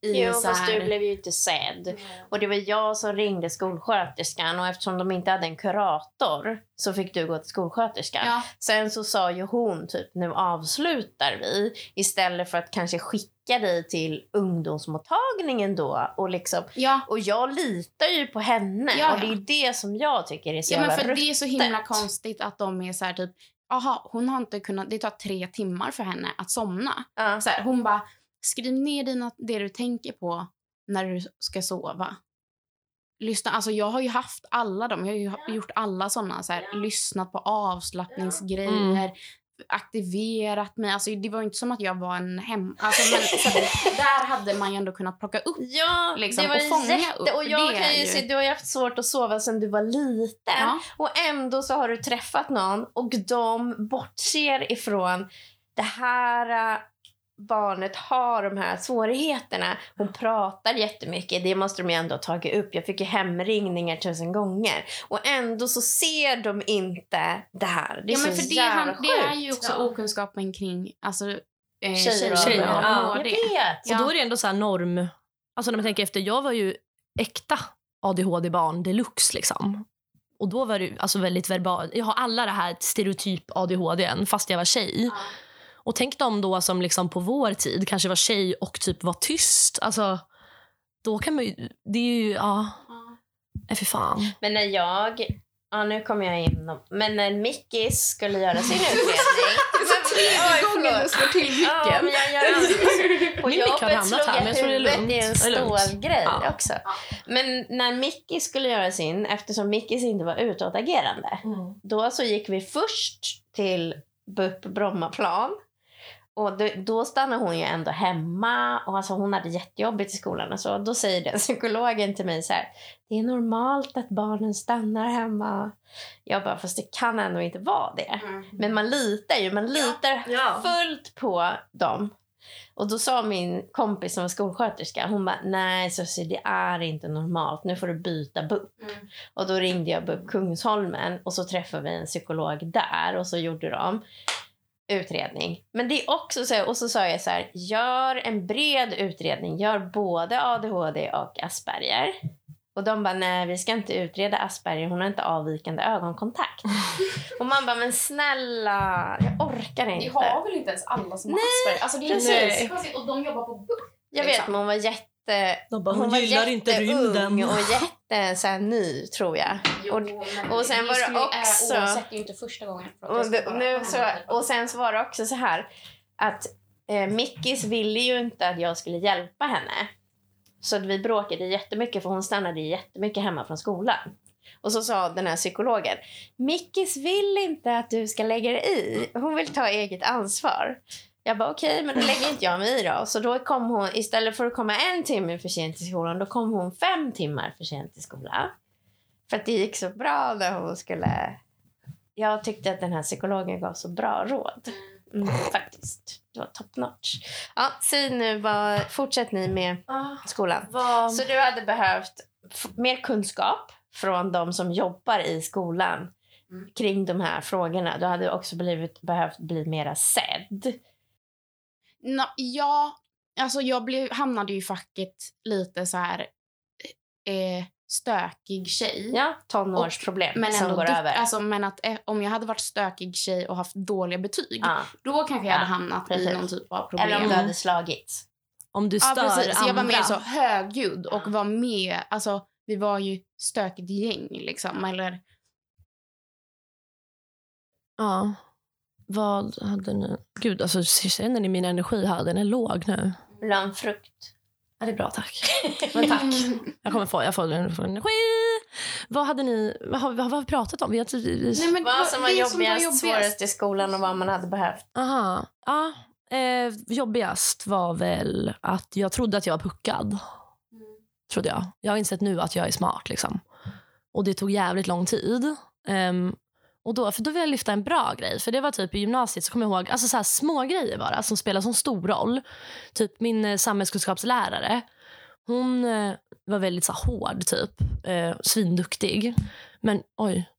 i Jo, så fast här... du blev ju inte sedd. Och det var jag som ringde skolsköterskan och eftersom de inte hade en kurator så fick du gå till skolsköterskan. Ja, Sen så sa ju hon typ nu avslutar vi istället för att kanske skicka dig till ungdomsmottagningen då. Och, liksom, ja. och jag litar ju på henne Ja, och det är det som jag tycker är så ja men för det är så himla ruttet. konstigt att de är så här typ, aha, hon har inte kunnat, det tar tre timmar för henne att somna. Ja. Så här, hon bara, skriv ner dina, det du tänker på när du ska sova. Lyssna, alltså jag har ju haft alla dem, jag har gjort alla såna så här, lyssnat på avslappningsgrejer, Mm. aktiverat mig. Alltså det var inte som att jag var en hem... Alltså, men, (laughs) där hade man ju ändå kunnat plocka upp. Ja, Liksom, det var och fånga jätte... upp Och jag kan ju ju. se, du har ju haft svårt att sova sedan du var liten. Ja. Och ändå så har du träffat någon och de bortser ifrån det här äh, barnet har de här svårigheterna. Hon pratar jättemycket. Det måste de ju ändå ha tagit upp. Jag fick ju hemringningar tusen gånger. Och ändå så ser de inte det här. Det är Ja, men så för det, han, det är ju också Ja. okunskapen kring alltså, eh, Tjejer och Tjejer, och ja. Jag vet. Ja. Och då är det ändå så här norm... Alltså när man tänker efter, jag var ju äkta ADHD-barn deluxe liksom. Och då var det alltså väldigt verbal. Jag har alla det här stereotyp ADHD fast jag var tjej. Och tänk de då som liksom på vår tid kanske var tjej och typ var tyst. Alltså, då kan man ju... Det är ju... Ja, Ja. för fan. Men när jag... Ja, nu kommer jag in. Men när Mickis skulle göra sin utredning... (laughs) Oj, förlåt. slår till Ja, men jag gör alltid så. (laughs) På Min jobbet slog jag huvudet i en stålgrej Ja. också. Ja. Men när Mickis skulle göra sin, eftersom Mickis inte var utåtagerande, då så gick vi först till BUP Brommaplan. Och då, då stannade hon ju ändå hemma. Och alltså hon hade jättejobbigt i skolan. Och så. Då säger den (laughs) psykologen till mig så här. Det är normalt att barnen stannar hemma. Jag bara, fast det kan ändå inte vara det. Mm. Men man litar ju. Man litar Ja. fullt på dem. Och då sa min kompis som var skolsköterska, hon bara, nej Susie det är inte normalt, nu får du byta BUP. Mm. Och då ringde jag BUP Kungsholmen och så träffade vi en psykolog där och så gjorde de utredning. Men det är också så och så sa jag så här, gör en bred utredning, gör både ADHD och Asperger. Och de bara, nej vi ska inte utreda Asperger, hon har inte avvikande ögonkontakt. (laughs) och man bara, men snälla, jag orkar inte. har väl inte ens alla som har Asperger? Alltså, det är precis. jättekonstigt. Och de jobbar på BUP. Jag vet, liksom. men hon var jätte... De bara, hon hon var gillar inte rymden. och jätte så här, ny, tror jag. Jo, Och- och sen var det skulle- också- Äh, oavsett, det är inte första gången. Och, nu så, och sen så var det också så här att eh, Mickis ville ju inte att jag skulle hjälpa henne. Så att vi bråkade jättemycket för hon stannade jättemycket hemma från skolan. Och så sa den här psykologen, Mickis vill inte att du ska lägga dig i. Hon vill ta eget ansvar. Jag bara okej, men då lägger inte jag mig i då. Så då kom hon, istället för att komma en timme för sent till skolan, då kom hon fem timmar för sent till skolan. För att det gick så bra när hon skulle... Jag tyckte att den här psykologen gav så bra råd. Mm, faktiskt. Det var top notch. Ja, säg nu, vad, fortsätt ni med skolan. Vad... Så du hade behövt mer kunskap från de som jobbar i skolan Mm. kring de här frågorna. Du hade också blivit, behövt bli mera sedd. Nå, ja, alltså jag blev, hamnade ju i facket lite så här eh, stökig tjej. Ja, tonårsproblem Men, som går över. Alltså, men att eh, om jag hade varit stökig tjej och haft dåliga betyg, ja. då kanske jag Ja, hade hamnat precis. i någon typ av problem. Eller om du hade slagits. Om du Ja, stör precis. Så jag var andra. mer så högljudd och var med. Alltså, vi var ju stökigt gäng liksom. Eller, Ja. Vad hade ni... Gud, alltså, känner ni min energi här? Den är låg nu. Vill du ha en frukt? Ja, det är bra, tack. (laughs) Men tack. Jag kommer få, jag får, jag får energi. Vad hade ni... Vad har, vad har vi pratat om? Vi har, typ- Nej, men Vad som var det jobbigast, svårast i skolan och vad man hade behövt? Aha. Ja, eh, jobbigast var väl att jag trodde att jag var puckad. Trodde jag. Jag har insett nu att jag är smart. Liksom. Och det tog jävligt lång tid. Ehm, och då, för då vill jag lyfta en bra grej. För det var typ i gymnasiet så kommer jag ihåg alltså så här små grejer bara som spelar så stor roll. Typ min eh, samhällskunskapslärare. Hon eh, var väldigt så här, hård typ. Eh, svinduktig. Men oj.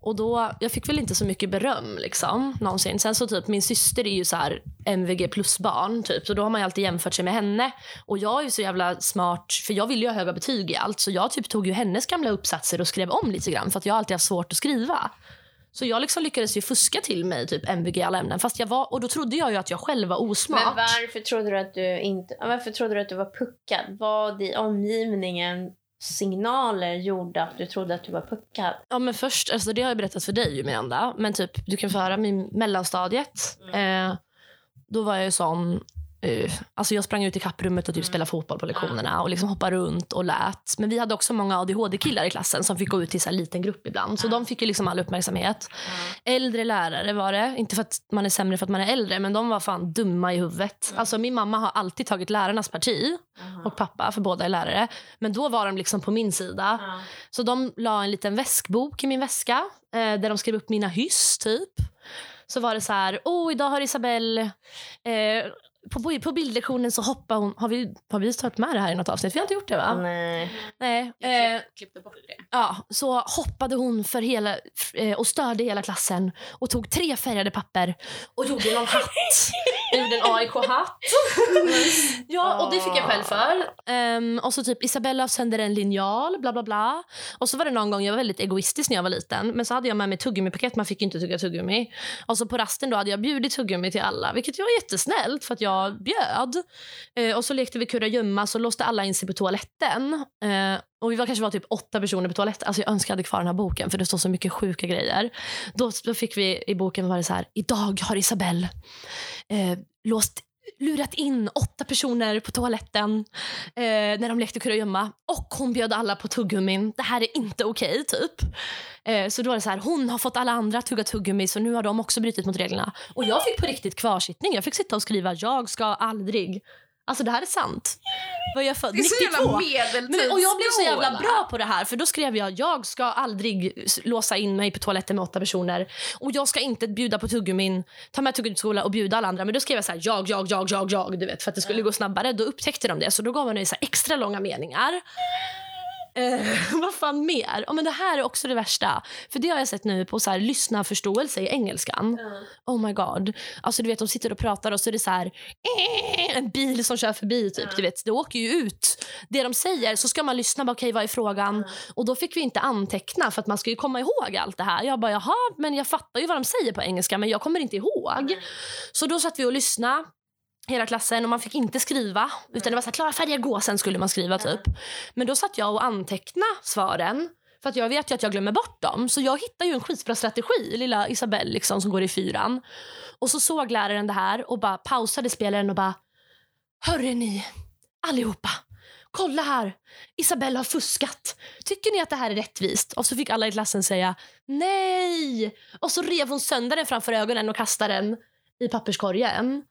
Och då, jag fick väl inte så mycket beröm liksom, någonsin. Sen så typ, min syster är ju så här MVG plus-barn. Typ, så då har man ju alltid jämfört sig med henne. Och jag är ju så jävla smart, för jag ville ju ha höga betyg i allt. Så jag typ tog ju hennes gamla uppsatser och skrev om lite grann. För att jag alltid haft svårt att skriva. Så jag liksom lyckades ju fuska till mig typ MVG i alla ämnen. Fast jag var, och då trodde jag ju att jag själv var osmart. Men varför trodde du att du inte... Varför trodde du att du var puckad? Vad i omgivningen signaler gjorde att du trodde att du var puckad? Ja, men först, alltså det har jag berättat för dig ju Miranda. Men typ, du kan få höra min mellanstadiet. Eh, då var jag ju sån... eh, alltså jag sprang ut i kapprummet och typ spelade fotboll på lektionerna och liksom hoppade runt och lät. Men vi hade också många ADHD-killar i klassen som fick gå ut till en liten grupp ibland. Så de fick ju liksom all uppmärksamhet. Äldre lärare var det. Inte för att man är sämre för att man är äldre, men de var fan dumma i huvudet. Alltså min mamma har alltid tagit lärarnas parti och pappa, för båda är lärare. Men då var de liksom på min sida. Så de la en liten väskbok i min väska eh, där de skrev upp mina hyss typ. Så var det så här, oh idag har Isabelle eh, på, på, bildlektionen så hoppar hon, har vi, har vi tagit med det här i något avsnitt? Vi har inte gjort det va? Nej. Nej. Jag Eh, klipp- klippte bort det. Ja, så hoppade hon för hela, eh, och störde hela klassen och tog tre färgade papper och gjorde någon hatt. Jag (laughs) gjorde en AIK-hatt. (laughs) ja, och det fick jag själv för. Ehm, och så typ Isabella sönder en linjal, bla bla bla. Och så var det någon gång, jag var väldigt egoistisk när jag var liten, men så hade jag med mig tuggummipaket, man fick ju inte tugga tuggummi. Och så på rasten då hade jag bjudit tuggummi till alla, vilket var jättesnällt för att jag jag bjöd. Eh, och så lekte vi kurragömma, så låste alla in sig på toaletten. Eh, och vi var kanske var typ åtta personer på toaletten. Alltså jag önskar jag hade kvar den här boken för det står så mycket sjuka grejer. Då, då fick vi i boken var det så här. Idag har Isabelle eh, låst lurat in åtta personer på toaletten eh, när de lekte kurragömma. Och hon bjöd alla på tuggummin. Det här är inte okej, typ. Eh, så då är det så här, hon har fått alla andra att tugga tuggummi så nu har de också brutit mot reglerna. Och jag fick på riktigt kvarsittning. Jag fick sitta och skriva jag ska aldrig. Alltså det här är sant. Var jag född? Det är så 92. jävla. Men, och jag blev så jävla bra på det här för då skrev jag jag ska aldrig låsa in mig på toaletten med åtta personer och jag ska inte bjuda på tuggummin, ta med tuggummi till skolan och bjuda alla andra. Men då skrev jag så här jag, jag, jag, jag, jag, du vet för att det skulle gå snabbare. Då upptäckte de det så då gav man mig så extra långa meningar. Eh, (laughs) vad fan mer? Ja, men det här är också det värsta. För det har jag sett nu på så här, lyssna förståelse i engelskan. Oh my god. Alltså du vet de sitter och pratar och så är det så här eh, en bil som kör förbi typ. Du vet, det åker ju ut. Det de säger så ska man lyssna bara okej vad är frågan? Och då fick vi inte anteckna för att man ska ju komma ihåg allt det här. Jag bara jaha, men jag fattar ju vad de säger på engelska men jag kommer inte ihåg. Så då satt vi och lyssnade hela klassen och man fick inte skriva. Utan det var så här, klara färdiga, gå, sen skulle man skriva typ. Men då satt jag och antecknade svaren. För att jag vet ju att jag glömmer bort dem. Så jag hittade ju en skitbra strategi, lilla Isabelle liksom, som går i fyran. Och så såg läraren det här och bara pausade spelaren och bara Hörre ni, allihopa. Kolla här, Isabelle har fuskat. Tycker ni att det här är rättvist? Och så fick alla i klassen säga nej. Och så rev hon sönder den framför ögonen och kastade den i papperskorgen.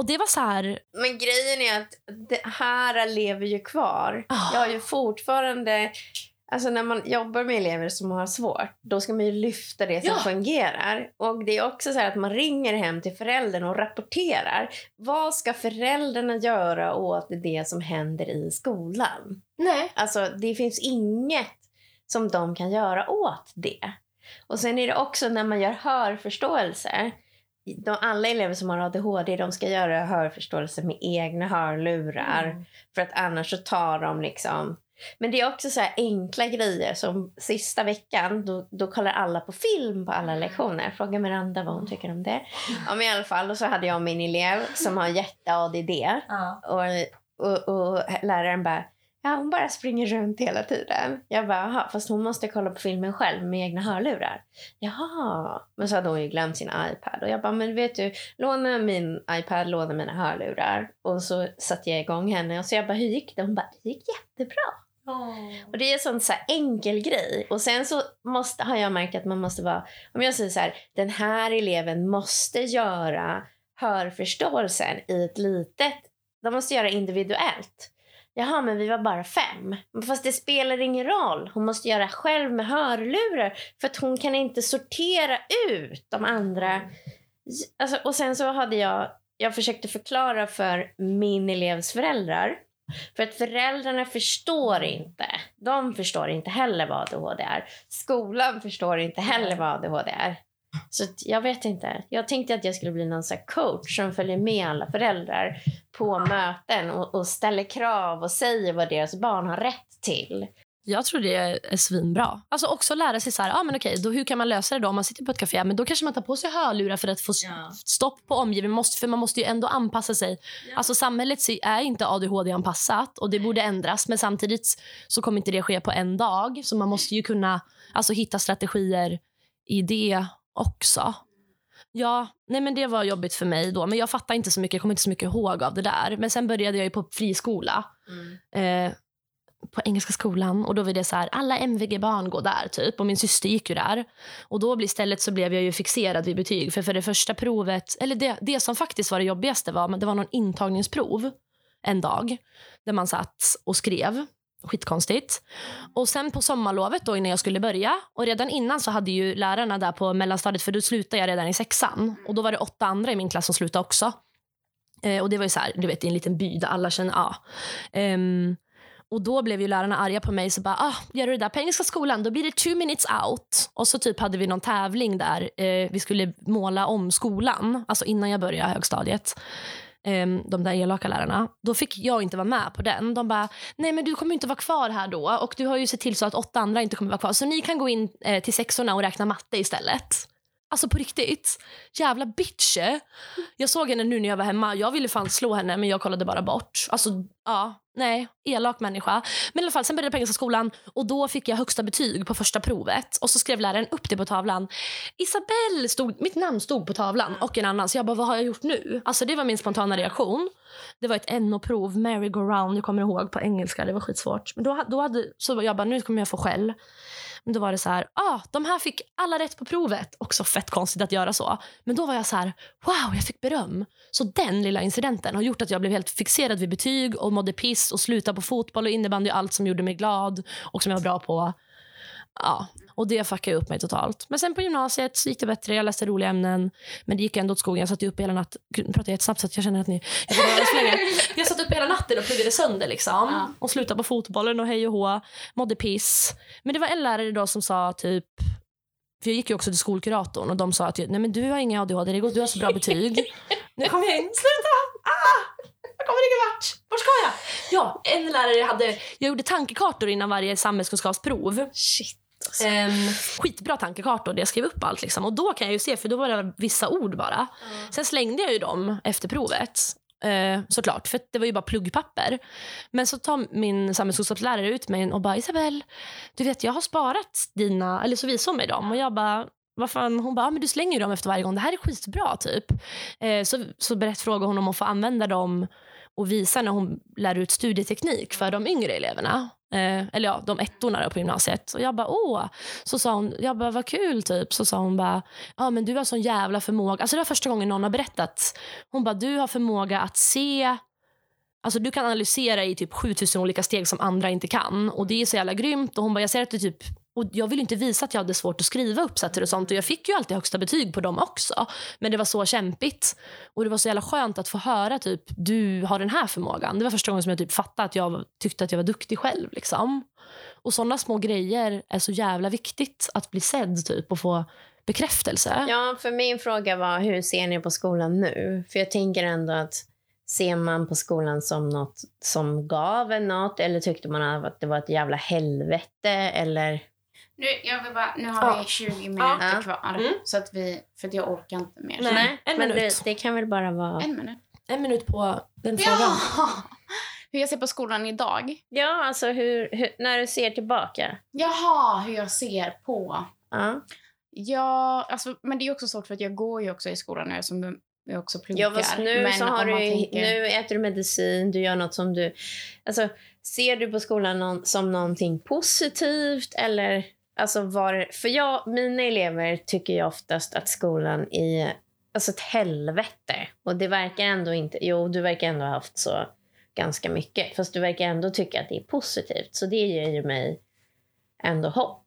Och det var så här... Men grejen är att det här lever ju kvar. Ah. Jag har ju fortfarande... Alltså när man jobbar med elever som har svårt, då ska man ju lyfta det som Ja. fungerar. Och det är också så här att man ringer hem till föräldern och rapporterar. Vad ska föräldrarna göra åt det som händer i skolan? Nej. Alltså det finns inget som de kan göra åt det. Och sen är det också när man gör hörförståelse. De, alla elever som har ADHD de ska göra hörförståelse med egna hörlurar. Mm. För att annars så tar de liksom... Men det är också så här enkla grejer som sista veckan då, då kollar alla på film på alla lektioner. Fråga Miranda vad hon tycker om det. Ja, men i alla fall, och så hade jag min elev som har jätte-ADD. Ja. Och, och, och läraren bara, Ja, hon bara springer runt hela tiden. Jag bara, jaha, fast hon måste kolla på filmen själv med egna hörlurar. Jaha. Men så hade hon ju glömt sin iPad. Och jag bara, men vet du, låna min iPad, låna mina hörlurar. Och så satte jag igång henne och så jag bara, hur gick det? Hon bara, det gick jättebra. Och det är en sån så enkel grej. Och sen så måste, har jag märkt att man måste vara, om jag säger så här, den här eleven måste göra hörförståelsen i ett litet, de måste göra individuellt. Jaha, men vi var bara fem. Fast det spelar ingen roll. Hon måste göra själv med hörlurar för att hon kan inte sortera ut de andra. Alltså, och sen så hade jag, jag försökte förklara för min elevs föräldrar. För att föräldrarna förstår inte. De förstår inte heller vad ADHD är. Skolan förstår inte heller vad ADHD är. Så jag vet inte. Jag tänkte att jag skulle bli någon coach som följer med alla föräldrar på möten och, och ställer krav och säger vad deras barn har rätt till. Jag tror det är svinbra. Alltså också lära sig så här, ah, men okej, då hur kan man lösa det då om man sitter på ett café? Men då kanske man tar på sig hörlurar för att få stopp på omgivningen. Måste, för man måste ju ändå anpassa sig. Alltså samhället är inte ADHD-anpassat och det borde ändras. Men samtidigt så kommer inte det ske på en dag. Så man måste ju kunna alltså, hitta strategier i det också. Ja, nej men det var jobbigt för mig då. Men jag fattar inte så mycket, jag kommer inte så mycket ihåg av det där. Men sen började jag ju på friskola. Eh, på Engelska skolan och då var det så här, alla MVG-barn går där typ och min syster gick ju där. Och då istället så blev jag ju fixerad vid betyg för för det första provet, eller det, det som faktiskt var det jobbigaste var, men det var någon intagningsprov en dag där man satt och skrev. Skitkonstigt. Och sen på sommarlovet då innan jag skulle börja och redan innan så hade ju lärarna där på mellanstadiet för då slutade jag redan i sexan och då var det åtta andra i min klass som slutade också. Eh, och det var ju så här, du vet i en liten by där alla känner, ja. Ehm, och då blev ju lärarna arga på mig. Så bara, ah, gör du det där på Engelska skolan, då blir det two minutes out. Och så typ hade vi någon tävling där. Eh, vi skulle måla om skolan, alltså innan jag började högstadiet. Ehm, de där elaka lärarna. Då fick jag inte vara med på den. De bara, nej men du kommer inte vara kvar här då. Och du har ju sett till så att åtta andra inte kommer vara kvar. Så ni kan gå in eh, till sexorna och räkna matte istället. Alltså på riktigt. Jävla bitch. Eh. Jag såg henne nu när jag var hemma. Jag ville fan slå henne men jag kollade bara bort. Alltså, ja, nej. Elak människa. Men i alla fall, sen började jag på Engelska skolan och då fick jag högsta betyg på första provet. Och så skrev läraren upp det på tavlan. Isabelle stod, mitt namn stod på tavlan och en annan. Så jag bara, vad har jag gjort nu? Alltså det var min spontana reaktion. Det var ett NO-prov, merry-go-round, jag kommer ihåg på engelska. Det var skitsvårt. Men då, då hade, så jag bara, nu kommer jag få skäll. Men då var det så här, ah, de här fick alla rätt på provet. Också fett konstigt att göra så. Men då var jag så här, wow, jag fick beröm. Så den lilla incidenten har gjort att jag blev helt fixerad vid betyg och mådde piss och slutade på fotboll och innebandy, och allt som gjorde mig glad och som jag var bra på. Ja, och det fuckade upp mig totalt. Men sen på gymnasiet så gick det bättre. Jag läste roliga ämnen. Men det gick ändå åt skogen. Jag satt uppe hela natten. Pratar jag jättesnabbt så att jag känner att ni... Jag, jag satt uppe hela natten och pluggade sönder liksom. Ja. Och slutade på fotbollen och hej och hå. Mådde piss. Men det var en lärare då som sa typ... För jag gick ju också till skolkuratorn och de sa att nej men du har inga ADHD, det går- du har så bra betyg. nu kommer jag in. Sluta! Ah! Jag kommer ingen vart. Vart ska jag? Ja, en lärare hade... Jag gjorde tankekartor innan varje samhällskunskapsprov. Shit. Um, skitbra tankekartor där jag skrev upp allt. Liksom. Och då kan jag ju se, för då var det vissa ord bara. Sen slängde jag ju dem efter provet. Eh, såklart, för det var ju bara pluggpapper. Men så tar min samhällskunskapslärare ut mig och bara Isabel, du vet jag har sparat dina, eller så visar hon mig dem och jag bara vad fan? Hon bara, ah, men du slänger ju dem efter varje gång. Det här är skitbra typ. Eh, så så berätt, frågade hon om att få använda dem och visar när hon lär ut studieteknik för de yngre eleverna. Eh, eller ja, de ettorna på gymnasiet. Och jag bara, åh. Så sa hon, jag bara, vad kul typ. Så sa hon bara, ja men du har sån jävla förmåga. Alltså det var första gången någon har berättat. Hon bara, du har förmåga att se Alltså du kan analysera i typ 7000 olika steg som andra inte kan. Och det är så jävla grymt. Och hon bara, jag ser att du typ... Och jag ville inte visa att jag hade svårt att skriva uppsatser och sånt. Och jag fick ju alltid högsta betyg på dem också. Men det var så kämpigt. Och det var så jävla skönt att få höra typ, du har den här förmågan. Det var första gången som jag typ fattade att jag tyckte att jag var duktig själv. Liksom. Och sådana små grejer är så jävla viktigt att bli sedd typ och få bekräftelse. Ja, för min fråga var hur ser ni på skolan nu? För jag tänker ändå att ser man på skolan som något som gav en något eller tyckte man att det var ett jävla helvete eller? Nu, jag vill bara, nu har Ja. vi 20 minuter Ja. kvar. Mm. Så att vi, för att jag orkar inte mer. Nej. en men minut. det, det kan väl bara vara... En minut. En minut på den frågan. Ja! (laughs) hur jag ser på skolan idag. Ja, alltså hur, hur, när du ser tillbaka. Jaha, hur jag ser på... Ja. Ja, alltså, men det är också svårt för att jag går ju också i skolan nu som jag också pluggar. Ja, fast nu men så har om du, man tänker- nu äter du medicin, du gör något som du... Alltså, ser du på skolan någon, som någonting positivt eller... Alltså var, för jag, mina elever tycker ju oftast att skolan är alltså ett helvete. Och det verkar ändå inte... Jo, du verkar ändå ha haft så ganska mycket. Fast du verkar ändå tycka att det är positivt. Så det ger ju mig ändå hopp.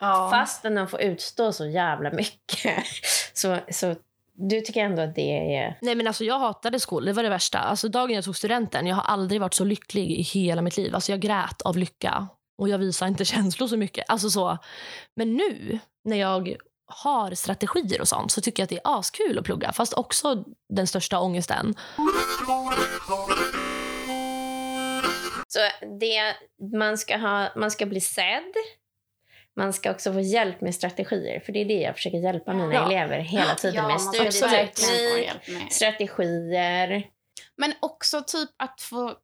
Ja. Fastän de får utstå så jävla mycket. (laughs) Så, så du tycker ändå att det är... Nej men alltså jag hatade skolan, det var det värsta. Alltså dagen jag tog studenten, jag har aldrig varit så lycklig i hela mitt liv. Alltså jag grät av lycka och jag visar inte (laughs) känslor så mycket. Alltså så. Men nu när jag har strategier och sånt så tycker jag att det är askul att plugga. Fast också den största ångesten. Så det, man, ska ha, man ska bli sedd. Man ska också få hjälp med strategier. För det är det jag försöker hjälpa mina Ja. elever hela tiden ja, med. Studieteknik, strategier. Men också typ att få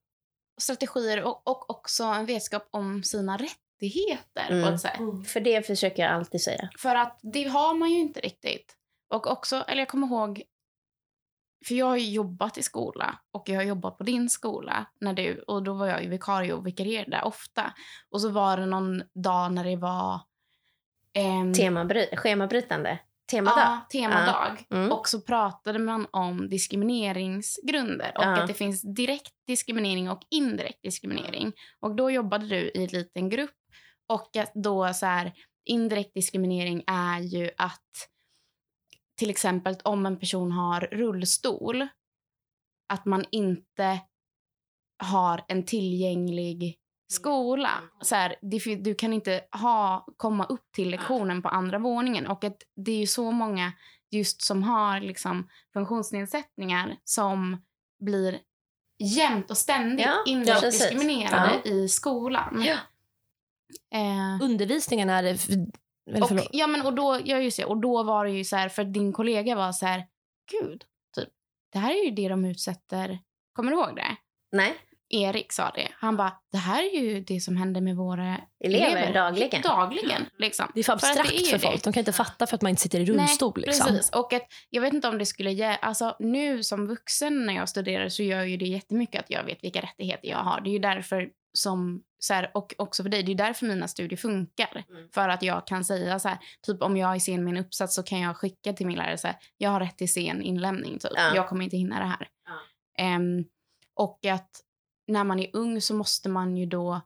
strategier och, och också en vetskap om sina rättigheter Mm. på ett sätt. För det försöker jag alltid säga. För att det har man ju inte riktigt. Och också, eller jag kommer ihåg, för jag har ju jobbat i skola och jag har jobbat på din skola när du, och då var jag ju vikarie och vikarierade där ofta. Och så var det någon dag när det var ehm, Temabry, schemabrytande. Temadag. Ja, temadag. Mm. Och så pratade man om diskrimineringsgrunder och Ja. att det finns direkt diskriminering och indirekt diskriminering. Och då jobbade du i en liten grupp och att då så här, indirekt diskriminering är ju att till exempel om en person har rullstol att man inte har en tillgänglig skola. Så här, det, du kan inte ha, komma upp till lektionen på andra våningen. Och att det är ju så många just som har liksom, funktionsnedsättningar som blir jämt och ständigt Ja, indirekt diskriminerade i skolan. Ja. Eh, Undervisningen är... Eller och, förlåt. ja, men, och, då, ja, just det, och då var det ju så här, för din kollega var så här, gud, typ, det här är ju det de utsätter, kommer du ihåg det? Nej, Erik sa det. Han bara, det här är ju det som händer med våra elever, dagligen. dagligen. Liksom. Det är för För att det abstrakt är ju för, det. folk. De kan inte fatta för att man inte sitter i rullstol. liksom. Precis. Och att, jag vet inte om det skulle ge... Alltså, nu som vuxen när jag studerar så gör ju det jättemycket att jag vet vilka rättigheter jag har. Det är ju därför som... Så här, och också för dig, det är därför mina studier funkar. Mm. För att jag kan säga så här, typ om jag är sen med en uppsats så kan jag skicka till min lärare så här, jag har rätt till sen inlämning typ. Ja. Jag kommer inte hinna det här. Ja. Ehm, och att när man är ung så måste man ju då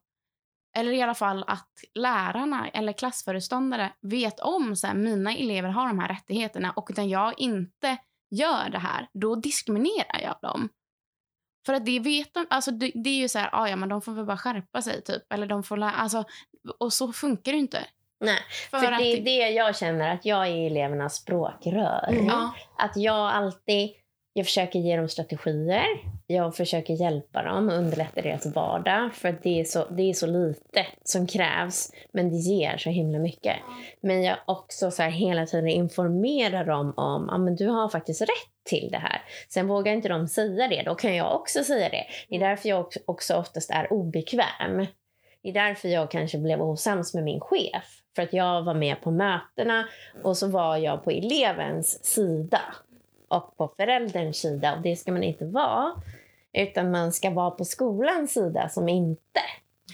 eller i alla fall att lärarna eller klassföreståndare vet om så här, mina elever har de här rättigheterna och när jag inte gör det här, då diskriminerar jag dem. För att det vet de, alltså det, det är ju så här, ah, ja men de får väl bara skärpa sig typ. Eller de får lära, alltså, och så funkar det ju inte. Nej, för, att det är det jag känner, att jag är elevernas språkrör. Mm. Ja, Att jag alltid jag försöker ge dem strategier. Jag försöker hjälpa dem och underlätta deras vardag. För att det är, så, det är så lite som krävs, men det ger så himla mycket. Men jag också så hela tiden informerar dem om att men du har faktiskt rätt till det här. Sen vågar inte de säga det, då kan jag också säga det. Det är därför jag också oftast är obekväm. Det är därför jag kanske blev osams med min chef. För att jag var med på mötena och så var jag på elevens sida och på förälderns sida. Och det ska man inte vara. Utan man ska vara på skolans sida som inte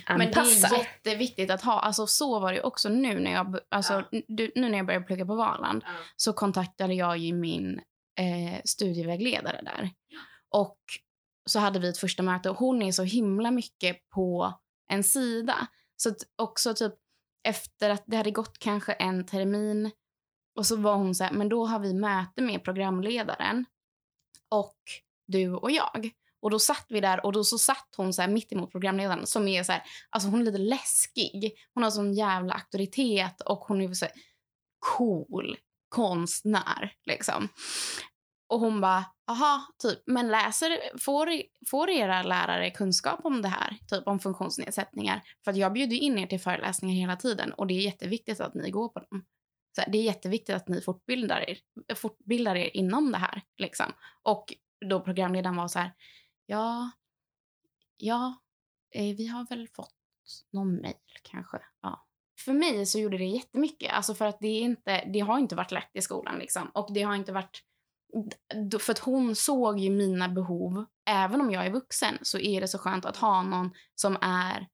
men det anpassar. är jätteviktigt att ha. Alltså så var det också nu när jag, alltså, du, nu när jag började plugga på Valand. Ja. så kontaktade jag ju min eh, studievägledare där. Och så hade vi ett första möte och hon är så himla mycket på en sida. Så också typ efter att det hade gått kanske en termin och så var hon så här, men då har vi möte med programledaren och du och jag. Och då satt vi där och då så satt hon så här mitt emot programledaren som är så här, alltså hon är lite läskig. Hon har sån jävla auktoritet och hon är så här cool konstnär liksom. Och hon bara, aha, typ, men läser, får, får era lärare kunskap om det här? Typ om funktionsnedsättningar? För att jag bjuder in er till föreläsningar hela tiden och det är jätteviktigt att ni går på dem. Så här, det är jätteviktigt att ni fortbildar er, fortbildar er inom det här. Liksom. Och då programledaren var så här, ja, ja, eh, vi har väl fått någon mejl kanske. Ja. För mig så gjorde det jättemycket. Alltså för att det, är inte, det har inte varit lätt i skolan. Liksom. Och det har inte varit... För att hon såg ju mina behov. Även om jag är vuxen så är det så skönt att ha någon som är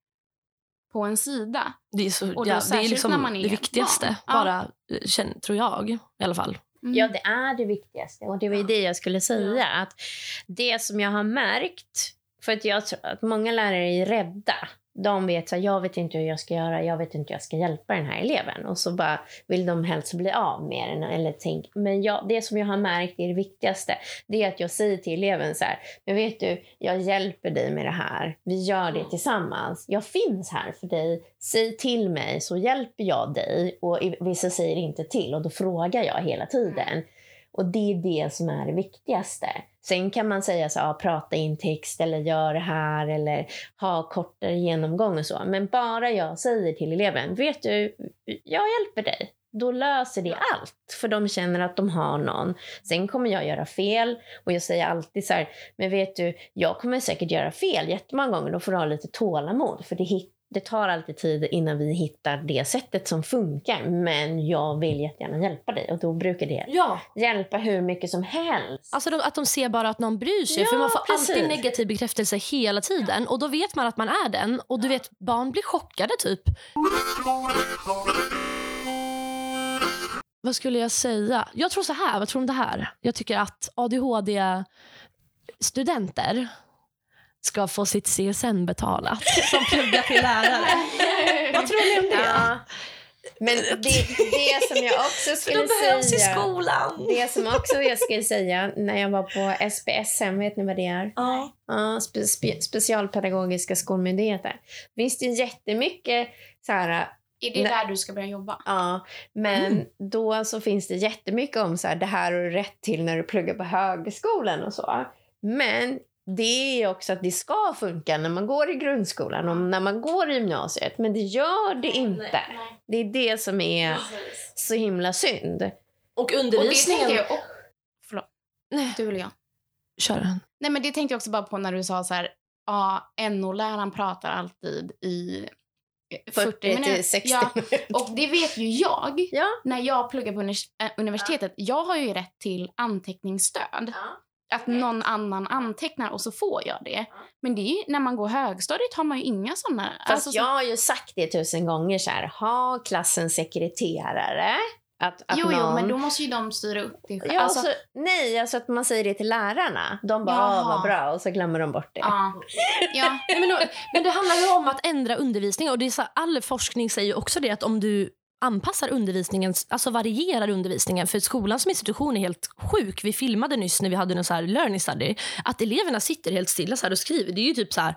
på en sida. Det är, så, Och då ja, det är liksom när man är det viktigaste, barn. Ja. bara, eh, tror jag i alla fall. Mm. Ja, det är det viktigaste. Och det var ju det jag skulle säga. Att det som jag har märkt, för att jag tror att många lärare är rädda. De vet att jag vet inte hur jag ska göra, jag vet inte hur jag ska hjälpa den här eleven. Och så bara vill de helst bli av med den. Eller tänk. Men jag, det som jag har märkt är det viktigaste. Det är att jag säger till eleven så här, men vet du, jag hjälper dig med det här. Vi gör det tillsammans. Jag finns här för dig. Säg till mig så hjälper jag dig. Och vissa säger inte till och då frågar jag hela tiden. Och det är det som är det viktigaste. Sen kan man säga så, ja, prata in text eller gör det här eller ha kortare genomgång och så. Men bara jag säger till eleven, vet du, jag hjälper dig. Då löser det allt, för de känner att de har någon. Sen kommer jag göra fel och jag säger alltid så här, men vet du, jag kommer säkert göra fel jättemånga gånger. Då får du ha lite tålamod, för det, det tar alltid tid innan vi hittar det sättet som funkar. Men jag vill jättegärna hjälpa dig och då brukar det Ja. hjälpa hur mycket som helst. Alltså de, att de ser bara att någon bryr sig. Ja, för man får precis. alltid negativ bekräftelse hela tiden. Och då vet man att man är den. Och du vet, barn blir chockade typ. Vad skulle jag säga? Jag tror så här. Vad tror du om det här? Jag tycker att ADHD-studenter ska få sitt CSN betalat (laughs) som pluggar till lärare. (laughs) Vad tror ni om det? Ja. Men det, det som jag också (laughs) skulle de behövs i säga... skolan. Det som också jag skulle säga när jag var på SPSM, vet ni vad det är? Ja. Ja, spe, spe, specialpedagogiska skolmyndigheter. Visst, det jättemycket så här, Är det där du ska börja jobba? ja, men Mm. då så finns det jättemycket om så här, det här har du rätt till när du pluggar på högskolan och så. Men det är också att det ska funka när man går i grundskolan och när man går i gymnasiet. Men det gör det inte. Det är det som är så himla synd. Och Och det undervisningen... jag... Förlåt. Nej. Du eller jag? Kör den. Nej, men det tänkte jag också bara på när du sa så här, ja, NO-läraren pratar alltid i 40, 40 till minuter. 60 Ja, minuter. och det vet ju jag. Ja. När jag pluggar på äh, universitetet, jag har ju rätt till anteckningsstöd. Att någon annan antecknar och så får jag det. Men det är ju, när man går högstadiet har man ju inga såna. Fast alltså, så- jag har ju sagt det tusen gånger så här, ha klassens sekreterare. Att, att jo, jo, någon... men då måste ju de styra upp det själv. Ja, alltså, alltså, nej, alltså att man säger det till lärarna. De bara, Jaha. ah, vad bra, och så glömmer de bort det. ja. ja. Nej, men, då- men det handlar ju om att ändra undervisning. Och det är så, all forskning säger ju också det att om du anpassar undervisningen, alltså varierar undervisningen. För skolan som institution är helt sjuk. Vi filmade nyss när vi hade en så här learning study att eleverna sitter helt stilla så här och skriver. Det är ju typ så här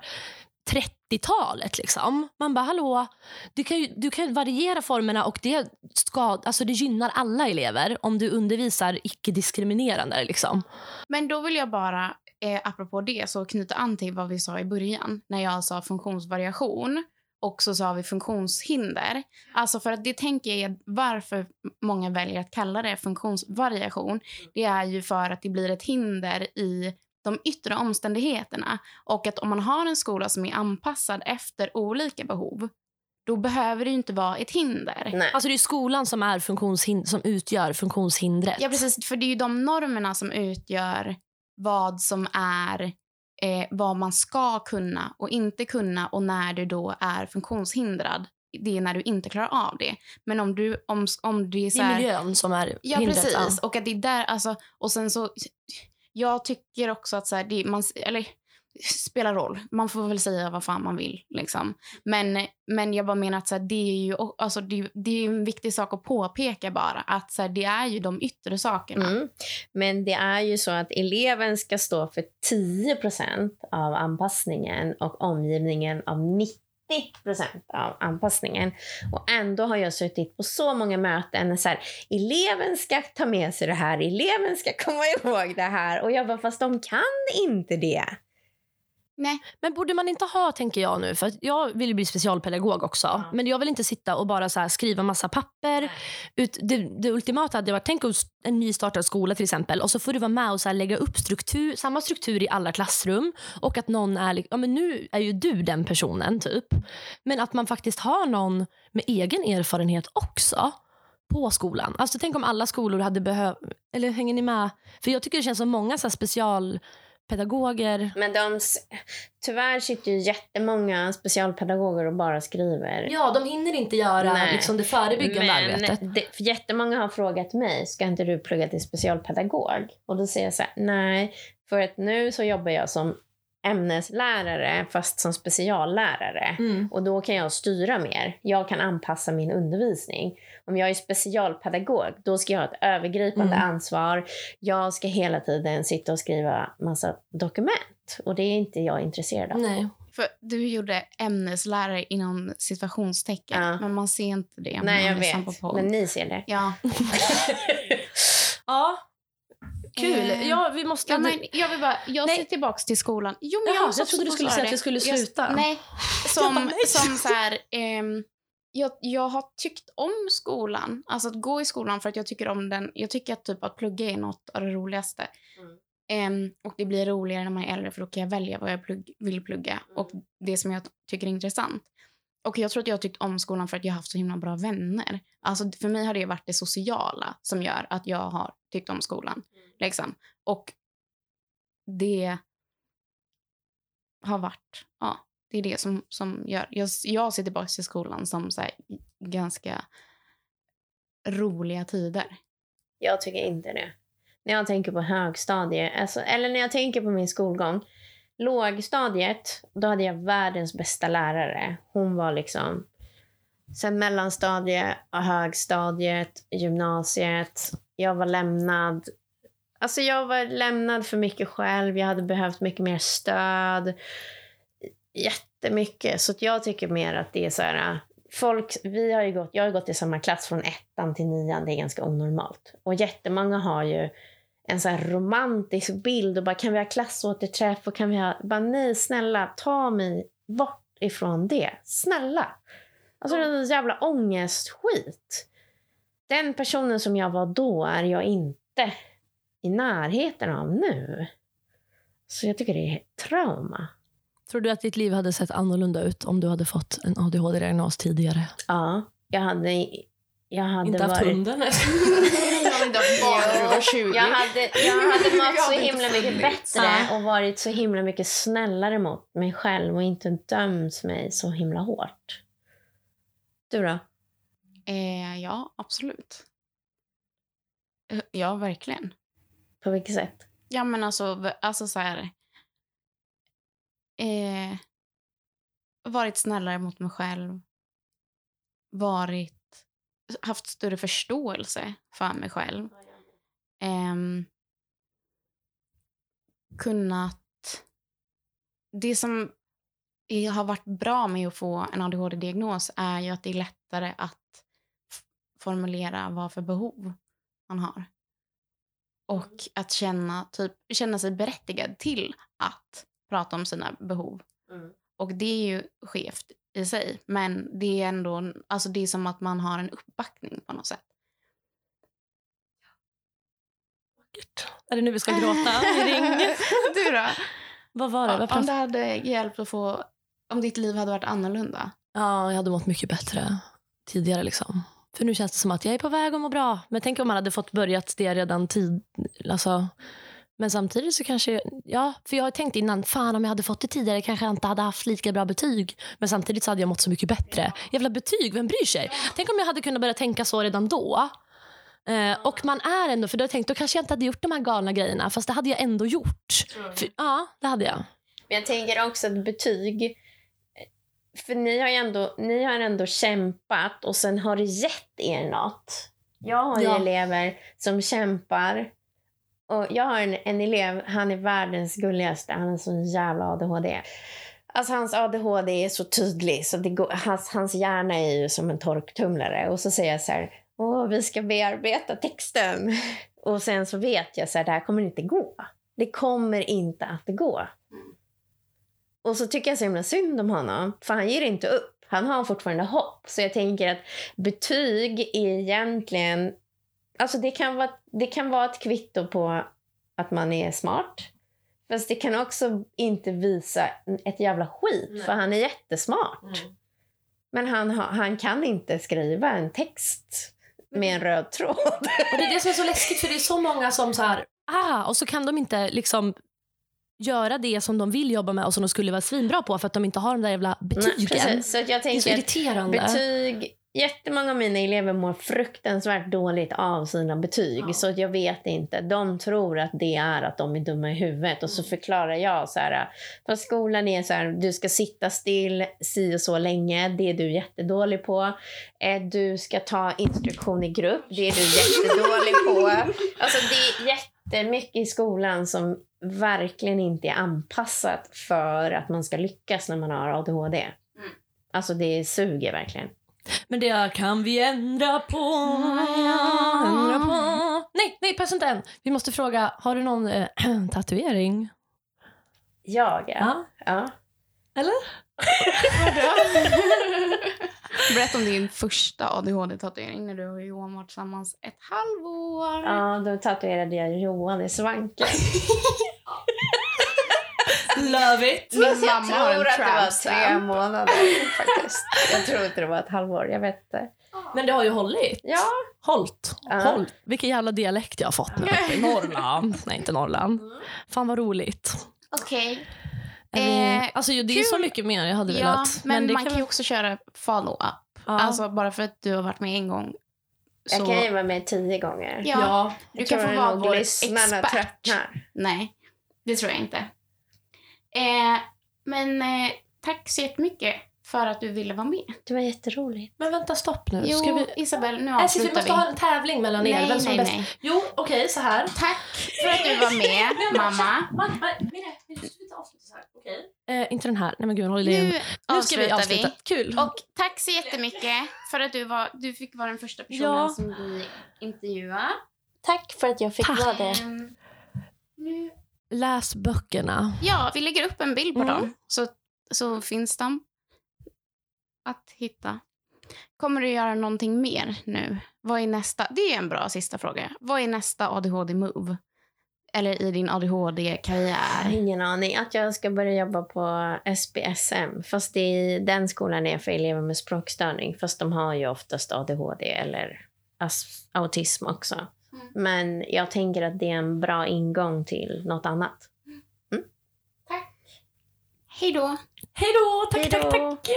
30-talet liksom. Man bara hallå, du kan ju, du kan variera formerna och det, ska, alltså det gynnar alla elever om du undervisar icke-diskriminerande liksom. Men då vill jag bara, eh, apropå det, så knyta an till vad vi sa i början. När jag sa funktionsvariation och så sa vi funktionshinder. Alltså för att det tänker jag är varför många väljer att kalla det funktionsvariation. Det är ju för att det blir ett hinder i de yttre omständigheterna. Och att om man har en skola som är anpassad efter olika behov, då behöver det ju inte vara ett hinder. Nej. Alltså det är skolan som, är funktionshin- som utgör funktionshindret. Ja, precis. För det är ju de normerna som utgör vad som är eh, vad man ska kunna och inte kunna och när du då är funktionshindrad. Det är när du inte klarar av det. Men om du om, om det är så Det är här, miljön som är Ja, hindret. precis. Och att det är där, alltså, och sen så, jag tycker också att så här, det, man, eller spelar roll. Man får väl säga vad fan man vill. Liksom. Men, men jag bara menar att så här, det är ju alltså, det, det är en viktig sak att påpeka bara. Att så här, det är ju de yttre sakerna. Mm. Men det är ju så att eleven ska stå för 10% av anpassningen och omgivningen av 90% av anpassningen. Och ändå har jag suttit på så många möten så här, eleven ska ta med sig det här, eleven ska komma (laughs) ihåg det här. Och jag bara, fast de kan inte det. Nej. Men borde man inte ha, tänker jag nu, för jag vill ju bli specialpedagog också. Ja. Men jag vill inte sitta och bara så skriva massa papper. Ut, det, det ultimata hade varit, tänk en nystartad skola till exempel och så får du vara med och så lägga upp struktur, samma struktur i alla klassrum och att någon är, ja men nu är ju du den personen typ. Men att man faktiskt har någon med egen erfarenhet också på skolan. Alltså tänk om alla skolor hade behövt, eller hänger ni med? För jag tycker det känns som många så här specialpedagoger Men de, tyvärr sitter ju jättemånga specialpedagoger och bara skriver. Ja, de hinner inte göra Nej. liksom, det förebyggande Men arbetet. det, för jättemånga har frågat mig, ska inte du plugga till specialpedagog? Och då säger jag så här, nej, för att nu så jobbar jag som ämneslärare fast som speciallärare. Mm. Och då kan jag styra mer. Jag kan anpassa min undervisning. Om jag är specialpedagog, då ska jag ha ett övergripande Mm. ansvar. Jag ska hela tiden sitta och skriva massa dokument. Och det är inte jag intresserad av. Nej. För du gjorde ämneslärare inom situationstecken. Ja. Men man ser inte det. Nej, jag vet. Men ni ser det. Ja. (laughs) Ja. Kul. Eh, Ja, vi måste... Ja, men jag vill bara, jag Nej. ser tillbaks till skolan. Jo, men Jaha, jag, jag trodde du skulle säga att det. vi skulle Jag- sluta. nej, (laughs) Jag som, bara, nej. som så här, (laughs) ehm, jag, jag har tyckt om skolan. Alltså att gå i skolan för att jag tycker om den. Jag tycker att typ att plugga är något av det roligaste. Mm. Ehm, och det blir roligare när man är äldre för då kan jag välja vad jag plugg, vill plugga Mm. och det som jag tycker är intressant. Och jag tror att jag har tyckt om skolan för att jag har haft så himla bra vänner. Alltså för mig har det varit det sociala som gör att jag har tyckt om skolan. Liksom. Och det har varit, ja, det är det som, som gör, jag, jag ser tillbaka till skolan som så här, ganska roliga tider. Jag tycker inte det. När jag tänker på högstadiet, alltså, eller när jag tänker på min skolgång. Lågstadiet, då hade jag världens bästa lärare. Hon var liksom... Sen mellanstadiet, och högstadiet, gymnasiet. Jag var lämnad. Alltså jag var lämnad för mycket själv. Jag hade behövt mycket mer stöd. Jättemycket. Så att jag tycker mer att det är så här... Äh, folk, vi har ju gått, jag har gått i samma klass från ettan till nian. Det är ganska onormalt. Och jättemånga har ju en så här romantisk bild och bara kan vi ha klassåterträff och kan vi ha... Bara nej, snälla, ta mig bort ifrån det. Snälla. Alltså det jävla ångestskit. Den personen som jag var då är jag inte i närheten av nu. Så jag tycker det är trauma. Tror du att ditt liv hade sett annorlunda ut om du hade fått en ADHD-diagnos tidigare? Ja, jag hade, jag hade Inte haft varit... hunden? (laughs) Ja, Jag hade, jag hade (laughs) mått så himla mycket bättre och varit så himla mycket snällare mot mig själv och inte dömt mig så himla hårt. Du då? Eh, ja, absolut. Eh, Ja, verkligen. På vilket sätt? Ja, men alltså, alltså så här... Eh, varit snällare mot mig själv. Varit... Haft större förståelse för mig själv. Ehm, kunnat... Det som har varit bra med att få en ADHD-diagnos är ju att det är lättare att formulera vad för behov man har. Och att känna, typ, känna sig berättigad till att prata om sina behov. Mm. Och det är ju skevt i sig, men det är ändå alltså det är som att man har en uppbackning på något sätt. Är det nu vi ska gråta? (laughs) Vi ringer. du då? Vad var det? Om det hade hjälpt att få... Om ditt liv hade varit annorlunda. Ja, jag hade mått mycket bättre tidigare. Liksom. För nu känns det som att jag är på väg att må bra. Men tänk om man hade fått börjat det redan tid. Alltså. Men samtidigt så kanske... Ja, för jag har tänkt innan, fan om jag hade fått det tidigare kanske jag inte hade haft lika bra betyg. Men samtidigt så hade jag mått så mycket bättre. Jävla betyg, vem bryr sig? Tänk om jag hade kunnat börja tänka så redan då. Eh, och man är ändå, för då har jag tänkt, då kanske jag inte hade gjort de här galna grejerna. Fast det hade jag ändå gjort. För, ja, det hade jag. Men jag tänker också att betyg... För ni har ju ändå, ni har ändå kämpat och sen har det gett er något. Jag har ju Ja. elever som kämpar. Och jag har en, en elev, han är världens gulligaste. Han är så jävla ADHD. Alltså hans ADHD är så tydlig. Så det går, hans, hans hjärna är ju som en torktumlare. Och så säger jag så här, åh vi ska bearbeta texten. (laughs) Och sen så vet jag så här, det här kommer inte gå. Det kommer inte att gå. Och så tycker jag så himla synd om honom, för han ger inte upp. Han har fortfarande hopp. Så jag tänker att betyg är egentligen... Alltså det kan vara, det kan vara ett kvitto på att man är smart. Fast det kan också inte visa ett jävla skit, Nej. för han är jättesmart. Mm. Men han, han kan inte skriva en text med en röd tråd. Och det är det som är så läskigt för det är så många som så här, ah, och så kan de inte liksom göra det som de vill jobba med och som de skulle vara svinbra på för att de inte har de där jävla betygen. Nej. Så jag det är så tänker irriterande. betyg... Jättemånga av mina elever mår fruktansvärt dåligt av sina betyg. Ja. Så jag vet inte. De tror att det är att de är dumma i huvudet. Och så Mm. förklarar jag så här. Fast skolan är så här. Du ska sitta still si och så länge. Det är du jättedålig på. Eh, Du ska ta instruktion i grupp. Det är du jättedålig på. (laughs) Alltså det är jättemycket i skolan som verkligen inte är anpassat för att man ska lyckas när man har ADHD. Mm. Alltså det suger verkligen. Men det kan vi ändra på. Ändra på. Nej, nej, pass inte än. Vi måste fråga, har du någon eh, (clears throat) tatuering? Jag ja. Ja. ja. Eller? (laughs) Berätta om din första ADHD-tatuering när du och Johan var tillsammans ett halvår. Ja, då tatuerade jag Johan i svanken. Love it. Min Fast jag mamma har en tror att det var tre månader faktiskt. Jag tror inte det var ett halvår, jag vet inte. Men det har ju hållit. Ja. Hållt. Ja. Hållt. Vilken jävla dialekt jag har fått nu i (laughs) Norrland. Nej, inte Norrland. Fan vad roligt. Okej. Är vi- Eh, alltså, det är så kul. mycket mer jag hade Ja, velat. men, det man kan vi- ju också köra follow-up. Ja. Alltså bara för att du har varit med en gång. Så, Jag kan ju vara med tio gånger. ja, ja. du Jag kan få vara vår expert. tröttnar. Nej, det tror jag inte. Eh, men eh, tack så jättemycket för att du ville vara med. Det var jätteroligt. Men vänta, stopp nu. Jo, Ska vi... Isabel, nu vi avslutar måste vi. ha en tävling mellan er. Nej, Vem som nej, är bäst. nej. Jo, okej, så här. Tack för att du var med, (laughs) mamma. Man, man, vi måste avsluta så här. Okej. Eh, inte den här. Nej men gud, håll Nu Nu ska vi avsluta. vi. Kul. Och tack så jättemycket för att du, var, du fick vara den första personen Ja. som vi intervjuade. Tack för att jag fick Tack. vara det. Ehm, nu. Läs böckerna. Ja, vi lägger upp en bild på Mm. dem så, så finns de att hitta. Kommer du göra någonting mer nu? Vad är nästa? Det är en bra sista fråga. Vad är nästa ADHD-move? Eller i din ADHD-karriär? Ingen aning. Att jag ska börja jobba på SPSM. Fast det är, den skolan är för elever med språkstörning. Fast de har ju oftast ADHD eller autism också. Mm. Men jag tänker att det är en bra ingång till något annat. Tack. Hej då. Hej då! Tack, Hej då. tack, tack!